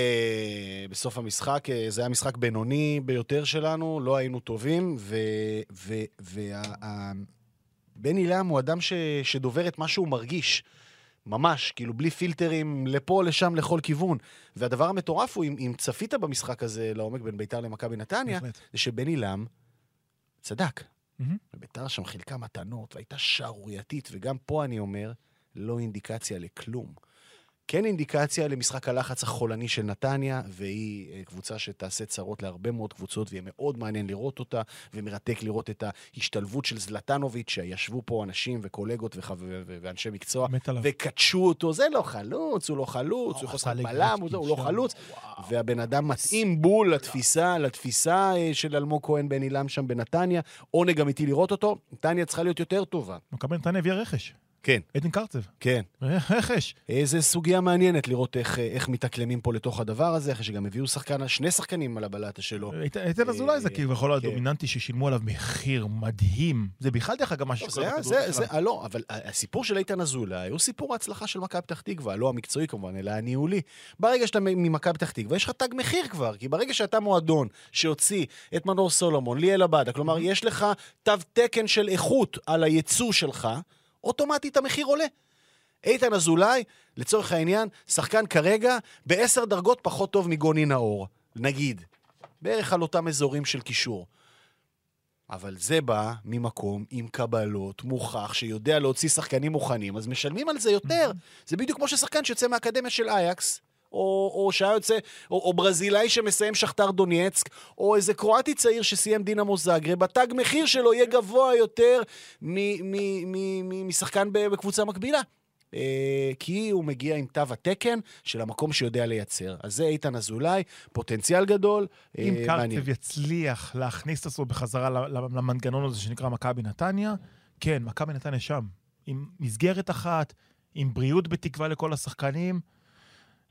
בסוף המשחק, אה, זה היה משחק בינוני ביותר שלנו, לא היינו טובים, ו... ו, וה, בני לם הוא אדם ש, שדובר את מה שהוא מרגיש. ממש, כאילו בלי פילטרים לפה, לשם, לכל כיוון. והדבר המטורף הוא, אם, אם צפית במשחק הזה לעומק בין ביתר למכבי נתניה. זה שבני לם צדק. מהמם. וביתר שם חילקה מתנות, והייתה שערורייתית, וגם פה אני אומר, לא אינדיקציה לכלום. כן אינדיקציה למשחק הלחץ החולני של נתניה, והיא אה, קבוצה שתעשה צרות להרבה מאוד קבוצות, ויהיה מאוד מעניין לראות אותה, ומרתק לראות את ההשתלבות של זלטנוביץ', שישבו פה אנשים וקולגות וחו... ואנשי מקצוע. וקדשו אותו, זה לא חלוץ, הוא לא חלוץ, הוא יכול עשה לשחק לגרצקי בלם, הוא הוא לא. חלוץ. והבן אדם מתאים בול לתפיסה, לתפיסה אה, של אלמוג כהן בן אילם שם בנתניה. עונג אמיתי לראות אותו. נתניה צריכה להיות יותר טובה. מכבי נתניה הביאה רכש. כן, עדן קרצב. כן. רכש. איזה סוגיה מעניינת לראות איך, איך מתאקלמים פה לתוך הדבר הזה, אחרי שגם הביאו שחקן, שני שחקנים על הבלטה שלו. אית- איתן אזולאי זה אה, כביכול כן. הדומיננטי ששילמו עליו מחיר מדהים. זה בכלל דרך אגב מה טוב, שקורה זה, בכדורגל זה, זה, שלנו. אה, לא, אבל הסיפור של איתן אזולאי הוא סיפור ההצלחה של מכבי פתח תקווה, לא המקצועי כמובן, אלא הניהולי. ברגע שאתה ממכבי פתח תקווה, יש לך תג מחיר כבר, כי ברגע שאתה מועדון שהוציא את מנור סולומון, ליאל עבדה, כלומר, יש לך תו תקן של איכות על הייצוא שלך, אוטומטית המחיר עולה. איתן אזולאי, לצורך העניין, שחקן כרגע בעשר דרגות פחות טוב מגוני נאור, נגיד. בערך על אותם אזורים של קישור. אבל זה בא ממקום עם קבלות, מוכח, שיודע להוציא שחקנים מוכנים, אז משלמים על זה יותר. זה בדיוק כמו ששחקן שיוצא מהאקדמיה של אייקס, או, או שהיה יוצא, או, או ברזילאי שמסיים שכתר דונייצק, או איזה קרואטי צעיר שסיים דינמו זאגרב, התג מחיר שלו יהיה גבוה יותר מ- מ- מ- מ- משחקן בקבוצה מקבילה. אה, כי הוא מגיע עם תו התקן של המקום שיודע לייצר. אז זה איתן אזולאי, פוטנציאל גדול, אם אה. קרצב יצליח להכניס את עצמו בחזרה למנגנון הזה שנקרא מכבי נתניה, כן, מכבי נתניה שם. עם מסגרת אחת, עם בריאות בתקווה לכל השחקנים,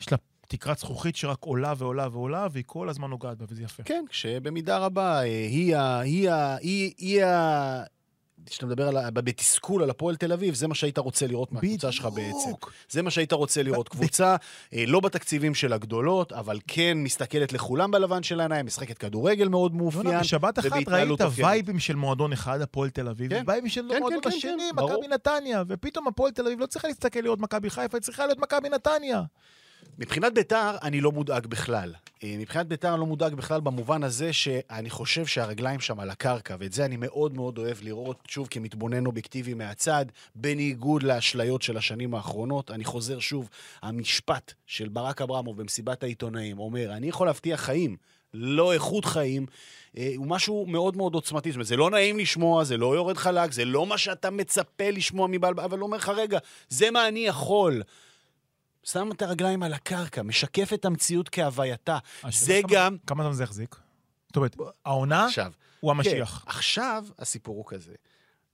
יש לה תקרת זכוכית שרק עולה ועולה ועולה, והיא כל הזמן נוגעת בה, וזה יפה. כן, שבמידה רבה אה, היא ה... היא ה... היא, היא ה... כשאתה מדבר על ה... בתסכול על הפועל תל אביב, זה מה שהיית רוצה לראות מהקבוצה שלך בעצם. זה מה שהיית רוצה לראות. קבוצה, אה, לא בתקציבים של הגדולות, אבל כן מסתכלת לכולם בלבן של העיניים, משחקת כדורגל מאוד מאופיין. בשבת אחת ראית. וייבים של מועדון אחד, הפועל תל אביב, כן. ווייבים של כן, מועדון כן, השני. מכבי נתניה, ופתאום הפועל תל אביב לא צריכה להסתכל לראות מכבי חיפה, היא צריכה להיות מכבי נתניה. מבחינת ביתר, אני לא מודאג בכלל. אה, מבחינת ביתר אני לא מודאג בכלל במובן הזה שאני חושב שהרגליים שם על הקרקע, ואת זה אני מאוד מאוד אוהב לראות, שוב, כמתבונן אובייקטיבי מהצד, בניגוד לאשליות של השנים האחרונות. אני חוזר שוב, המשפט של ברק אברמוב במסיבת העיתונאים אומר, אני יכול להבטיח חיים. לא איכות חיים, אה, הוא משהו מאוד מאוד עוצמתי. זאת אומרת, זה לא נעים לשמוע, זה לא יורד חלק, זה לא מה שאתה מצפה לשמוע מבעל... אבל הוא אומר לך, רגע, זה מה אני יכול. שם את הרגליים על הקרקע, משקף את המציאות כהווייתה. זה כמה- גם... כמה זמן זה יחזיק? זאת אומרת, העונה עכשיו, הוא המשיח. כן, עכשיו הסיפור הוא כזה.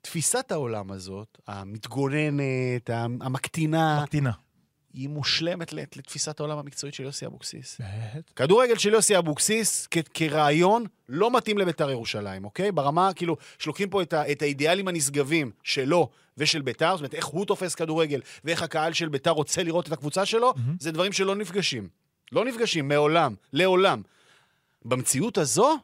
תפיסת העולם הזאת, המתגוננת, המקטינה, מקטינה. היא מושלמת לת- לתפיסת העולם המקצועית של יוסי אבוקסיס. באמת? כדורגל של יוסי אבוקסיס כ- כרעיון לא מתאים לביתר ירושלים, אוקיי? ברמה, כאילו, שלוקחים פה את, ה- את האידיאלים הנשגבים שלו ושל ביתר, זאת אומרת, איך הוא תופס כדורגל ואיך הקהל של ביתר רוצה לראות את הקבוצה שלו, מהמם. זה דברים שלא נפגשים. לא נפגשים, מעולם, לעולם. במציאות הזו,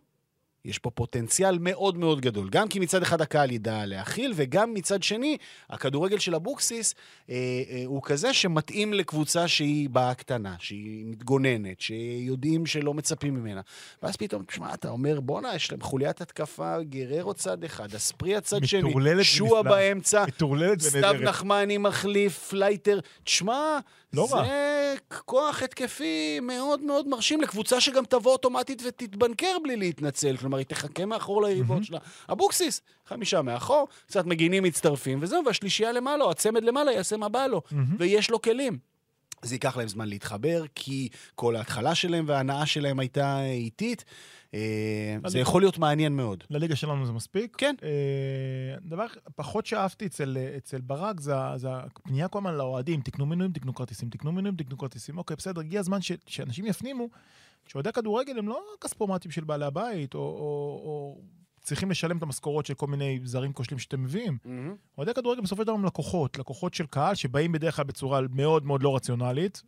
יש פה פוטנציאל מאוד מאוד גדול. גם כי מצד אחד הקהל ידע להכיל, וגם מצד שני, הכדורגל של אבוקסיס אה, אה, הוא כזה שמתאים לקבוצה שהיא באה קטנה, שהיא מתגוננת, שיודעים שלא מצפים ממנה. ואז פתאום, תשמע, אתה אומר, בואנה, יש להם חוליית התקפה, גררו צד אחד, אספריה צד שני, שועה. באמצע, סתיו. נחמני מחליף, פלייטר. תשמע, לא זה רע. כוח התקפי מאוד מאוד מרשים לקבוצה שגם תבוא אוטומטית ותתבנקר בלי להתנצל. כלומר, היא תחכה מאחור ליריבות שלה. אבוקסיס, חמישה מאחור, קצת מגינים מצטרפים, וזהו, והשלישייה למעלה, או הצמד למעלה, יעשה מה בא לו. מהמם. ויש לו כלים. זה ייקח להם זמן להתחבר, כי כל ההתחלה שלהם וההנאה שלהם הייתה איטית. אה, זה יכול להיות מעניין מאוד. לליגה שלנו זה מספיק. כן. אה, דבר פחות שאהבתי אצל, אצל ברק זה, הפנייה כל הזמן לאוהדים, תקנו מינויים, תקנו כרטיסים, תקנו מינויים, תקנו כרטיסים. אוקיי, בסדר, הגיע הזמן ש, שאנשים יפנימו שאוהדי כדורגל הם לא כספומטים של בעלי הבית, או, או, או צריכים לשלם את המשכורות של כל מיני זרים כושלים שאתם מביאים. אוהדי כדורגל בסופו של דבר הם לקוחות, לקוחות של קהל שבאים בדרך כלל בצורה מאוד מאוד לא רציונלית.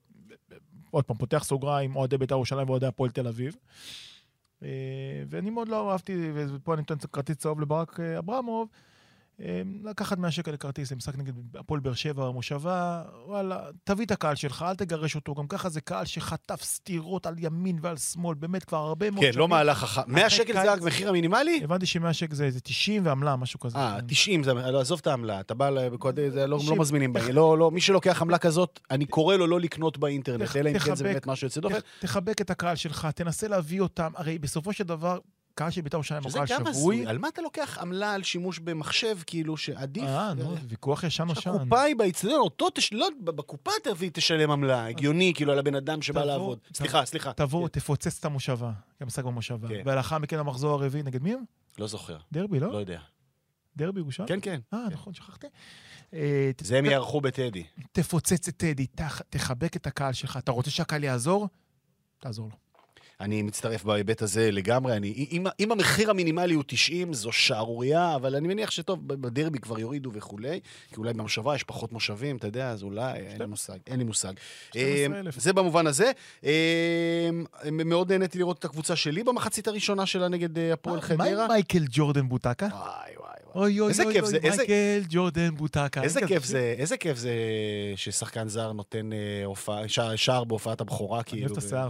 עוד פעם, פותח סוגריים, אוהדי בית"ר ירושלים ואוהדי הפועל תל אביב. אה, ואני מאוד לא אהבתי, ופה אני נותן כרטיס צהוב לברק אה, אברמוב, לקחת 100 שקל לכרטיס למשחק נגד הפועל באר שבע במושבה, וואלה, תביא את הקהל שלך, אל תגרש אותו, גם ככה זה קהל שחטף סטירות על ימין ועל שמאל, באמת כבר הרבה מאוד כן, לא מהלך חכם. 100 שקל זה קיץ- המחיר המינימלי? הבנתי ש-100 שקל זה איזה 90 ועמלה, משהו כזה. אה, 90, זה, לא, עזוב את העמלה, אתה בא, לקוד- זה לא, 90. לא מזמינים בה, לא, לא, מי שלוקח עמלה כזאת, אני קורא לו לא לקנות באינטרנט, אלא אם כן זה. באמת משהו יוצא דופן. תח- תחבק את הקהל שלך, תנסה להביא אותם, הרי בסופו של דבר, קהל של בית"ר ירושלים הוא שזה קהל גם שבוי. הזוי, על מה אתה לוקח עמלה על שימוש במחשב, כאילו, שעדיף... אה, נו, ויכוח ישן נושן. הקופה היא באצטדיון, אותו, תש... לא, בקופה תביא, תשלם עמלה, הגיוני, כאילו, על הבן אדם שבא לעבוד. סליחה, סליחה. תבוא, תפוצץ את המושבה, גם משחק במושבה. כן. ולאחר מכן המחזור הרביעי, נגד מי? לא זוכר, דרבי, לא לא? יודע. דרבי ירושלים? כן, כן. אה, נכון, שכחתי. אה, זה הם יערכו בטדי. תפוצץ את טדי, תח- תחבק את הקהל שלך. אתה רוצה שהקהל יעזור? תעזור לו. אני מצטרף בהיבט הזה לגמרי. אני, אם, אם המחיר המינימלי הוא 90, זו שערורייה, אבל אני מניח שטוב, בדרבי כבר יורידו וכולי, כי אולי במושבה יש פחות מושבים, אתה יודע, אז אולי, אין לי מושג, אין לי מושג. 12,000. אה, זה במובן הזה. אה, מאוד נהניתי לראות את הקבוצה שלי במחצית הראשונה שלה נגד אה, הפועל מה חדרה. עם מייקל ג'ורדן בוטקה? וואי, וואי. אוי אוי אוי אוי, מייקל ג'ורדן בוטקה. איזה כיף זה, איזה כיף זה ששחקן זר נותן אה, הופעה, שער- בהופעת הבכורה, כאילו. אוהב את השיער.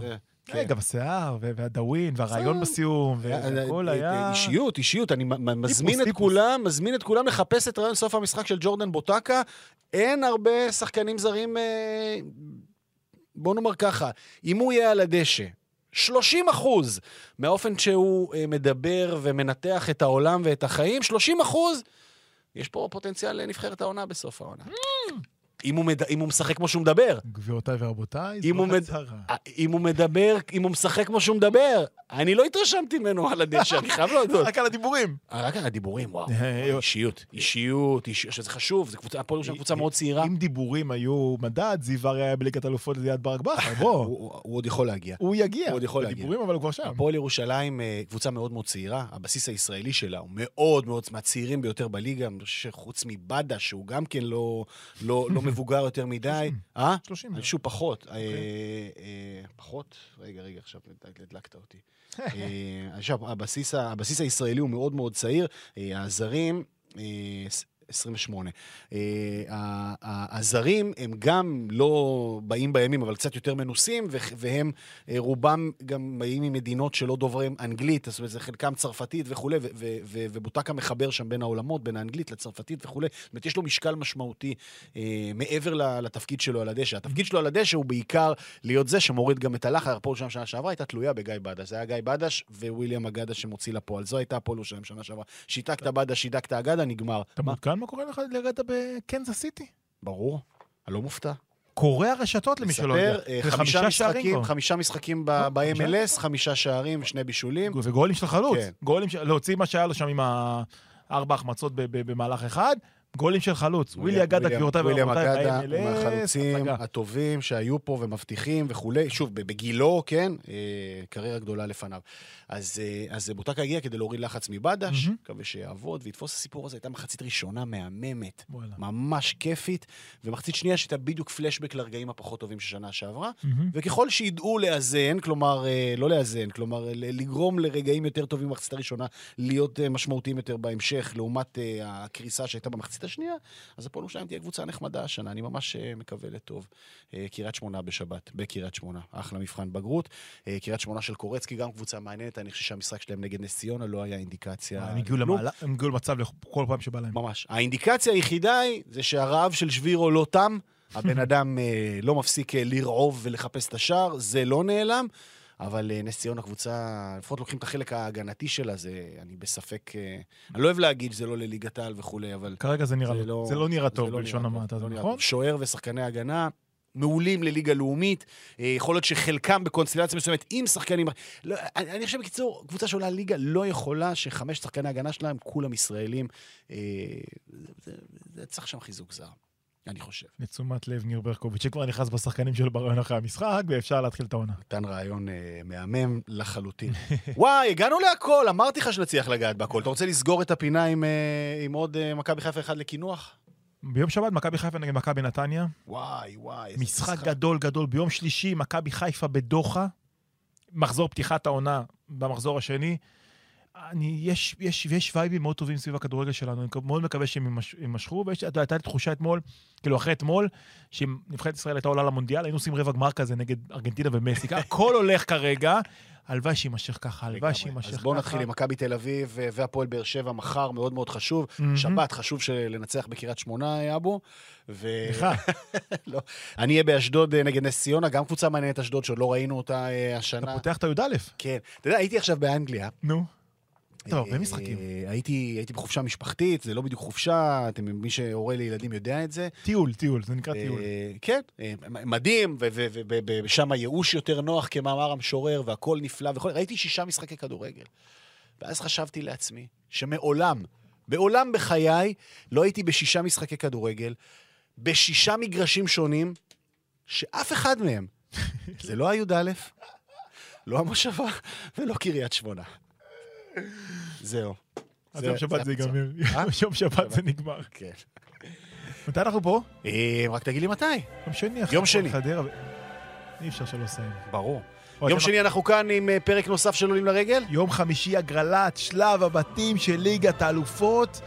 כן. גם השיער, והדאווין, והרעיון. בסיום, והכל אה, היה... אישיות, אישיות. אני מזמין את. כולם, מזמין את כולם לחפש את רעיון סוף המשחק של ג'ורדן בוטקה. אין הרבה שחקנים זרים, אה, בוא נאמר ככה, אם הוא יהיה על הדשא, 30 אחוז מהאופן שהוא אה, מדבר ומנתח את העולם ואת החיים, 30 אחוז, יש פה פוטנציאל לנבחרת העונה בסוף העונה. אם הוא, מד... אם הוא משחק כמו שהוא מדבר. גבירותיי ורבותיי, אם זו הוא מד- הצהרה. אה, אם הוא מדבר, אם הוא משחק כמו שהוא מדבר, אני לא התרשמתי ממנו על הדשא, אני חייב להודות. רק על הדיבורים. רק על הדיבורים, וואו. אה, אישיות, אישיות, אישיות, שזה חשוב, זה קבוצה, הפועל ירושלים קבוצה מאוד צעירה. אם דיבורים היו מדד, זיו היה בליגת אלופות ליד ברק בכר, בוא. הוא- עוד יכול להגיע. הוא יגיע. הוא עוד יכול להגיע. בדיבורים, אבל הוא כבר שם. הפועל ירושלים אה, קבוצה מאוד מאוד צעירה, הבסיס הישראלי שלה הוא מאוד מאוד מהצעירים ביותר בליגה, אני חושב שחוץ מבאדה, שהוא גם כן לא, לא, לא מבוגר יותר מדי. אה? 30. אני חושב שהוא פחות. אה, אה, פחות? רגע, רגע, עכשיו הדלקת אותי. אה, עכשיו, הבסיס, הבסיס הישראלי הוא מאוד מאוד צעיר, אה, הזרים... אה, ס- 28. אה, הזרים הם גם לא באים בימים, אבל קצת יותר מנוסים, והם, אה, רובם גם באים ממדינות שלא דוברים אנגלית, זאת אומרת, זה חלקם צרפתית וכולי, ו- ו- ו- ובוטקה מחבר שם בין העולמות, בין האנגלית לצרפתית וכולי. זאת אומרת, יש לו משקל משמעותי אה, מעבר לתפקיד שלו על הדשא. התפקיד שלו על הדשא הוא בעיקר להיות זה שמוריד גם את הלחץ. הפועל ירושלים שנה שעברה הייתה תלויה בגיא בדש. זה היה גיא בדש וויליאם אגדה שמוציא לפועל. זו הייתה הפועל ירושלים שנה שעברה. שיתקת בדש, שידקת אגדה, נגמר. אתה? מעודכן מה קורה לך לרגע בקנזס סיטי? ברור, אני לא מופתע. קורא הרשתות למי שלא יודע. מספר, אה, חמישה משחקים. חמישה משחקים אה, ב-MLS, חמישה שערים ושני בישולים. וגולים של חלוץ. כן. גולים. להוציא מה שהיה לו שם עם הארבע החמצות במהלך אחד, גולים של חלוץ. ווילי אגדה, וויליאם- גבירותיי וויליאם ורבותיי, אגדה הוא מהחלוצים. הטובים שהיו פה ומבטיחים וכולי. שוב, בגילו, כן, אה, קריירה גדולה לפניו. אז, אה, אז בוטקה הגיע כדי להוריד לחץ מבדש. מקווה שיעבוד ויתפוס הסיפור הזה. הייתה מחצית ראשונה מהממת. ממש כיפית, ומחצית שנייה שהייתה בדיוק פלשבק לרגעים הפחות טובים של שנה שעברה. וככל שידעו לאזן, כלומר, אה, לא לאזן, כלומר, לגרום לרגעים יותר טובים במחצית הראשונה, להיות משמעותיים יותר בהמשך, לעומת הקריסה שהייתה במחצית השנייה, אז הפועל ירושלים תהיה קבוצה נחמדה השנה, אני ממש אה, מקווה לטוב. אה, קריית שמונה בשבת, בקריית שמונה, אחלה מבחן בגרות. אה, קריית שמונה של קורצקי, גם קבוצה מעניינת, אני חושב שהמשחק שלהם נגד נס ציונה לא היה אינדיקציה. הם הגיעו. למעלה- הם הגיעו למצב כל פעם שבא להם. ממש. האינדיקציה היחידה היא, זה שהרעב של שבירו לא תם, הבן אדם לא מפסיק לרעוב ולחפש את השער, זה לא נעלם. אבל אה, נס ציונה קבוצה, לפחות לוקחים את החלק ההגנתי שלה, זה, אני בספק, אה, אני לא אוהב להגיד שזה לא לליגת העל וכולי, אבל כרגע זה נראה זה לא- לא- זה לא נראה זה טוב לא בלשון המעטה, זה לא נראה נכון? שוער ושחקני הגנה מעולים לליגה לאומית, אה, יכול להיות שחלקם בקונסטלציה מסוימת עם שחקנים... לא, אני, אני חושב, בקיצור, קבוצה שעולה ליגה לא יכולה שחמש שחקני הגנה שלהם, כולם ישראלים. אה, זה, זה, זה צריך שם חיזוק זר, אני חושב. לתשומת לב ניר ברקוביץ', שכבר נכנס בשחקנים שלו ברעיון אחרי המשחק, ואפשר להתחיל את העונה. נתן רעיון אה, מהמם לחלוטין. וואי, הגענו להכל, אמרתי לך שנצליח לגעת בהכל. אתה רוצה לסגור את הפינה עם, אה, עם עוד אה, מכבי חיפה אחד לקינוח? ביום שבת, מכבי חיפה נגד מכבי נתניה. וואי, וואי. איזה משחק גדול גדול. ביום שלישי, מכבי חיפה בדוחה. מחזור פתיחת העונה במחזור השני. אני, יש, יש, יש וייבים מאוד טובים סביב הכדורגל שלנו, אני מאוד מקווה שהם יימש- יימשכו, ויש, אתה יודע, הייתה לי תחושה אתמול, כאילו אחרי אתמול, שאם נבחרת ישראל הייתה עולה למונדיאל, היינו עושים רבע גמר כזה נגד ארגנטינה ומקסיקה, הכל הולך כרגע, הלוואי שיימשך ככה, הלוואי. שיימשך ככה. אז בואו נתחיל עם מכבי תל אביב אה, והפועל באר שבע מחר, מאוד מאוד חשוב. שבת, חשוב לנצח בקריית שמונה, אבו. ו... לא. אני אהיה באשדוד אה, נגד נס ציונה, גם קבוצה מעניינת אשדוד שעוד לא ראינו אותה אה, אתה השנה. פותח את הי"א. כן. אתה יודע, הייתי עכשיו באנגליה. נו. טוב, הרבה משחקים. הייתי, הייתי בחופשה משפחתית, זה לא בדיוק חופשה, אתם, מי שהורה לילדים יודע את זה. טיול, טיול, זה נקרא טיול. אה, כן, אה, מדהים, ושם הייאוש יותר נוח כמאמר המשורר, והכל נפלא וכל... ראיתי שישה משחקי כדורגל. ואז חשבתי לעצמי שמעולם, מעולם בחיי לא הייתי בשישה משחקי כדורגל, בשישה מגרשים שונים, שאף אחד מהם, זה לא הי"א, לא המושבה ולא קריית שמונה. זהו. אז יום שבת זה. ייגמר. אה? יום שבת זה נגמר. כן. מתי אנחנו פה? אה, רק תגיד לי מתי. יום שני. יום שני. אי אפשר שלא לסיים. ברור. יום שני אנחנו כאן עם אה, פרק נוסף של עולים לרגל. יום חמישי הגרלת שלב הבתים של ליגת האלופות.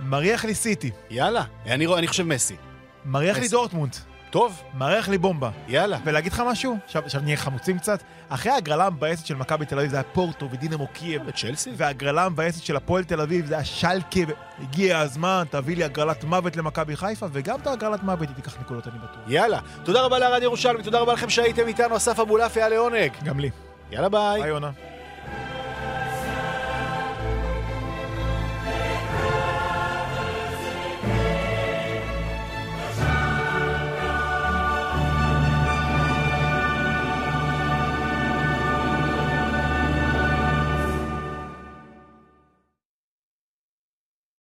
מריח לי סיטי. יאללה. אני חושב מסי. מריח לי. דורטמונד. טוב, מריח לי בומבה. יאללה. ולהגיד לך משהו? עכשיו, נהיה חמוצים קצת. אחרי ההגרלה המבאסת של מכבי תל אביב זה היה פורטו ודינמו קייב. וצ'לסי? וההגרלה המבאסת של הפועל תל אביב זה היה שלקה. הגיע הזמן, תביא לי הגרלת מוות למכבי חיפה, וגם את ההגרלת מוות היא תיקח נקודות, אני בטוח. יאללה. תודה רבה לערד ירושלמי, תודה רבה לכם שהייתם איתנו, אסף אבולעפיה לעונג. גם לי. יאללה ביי. ביי יונה.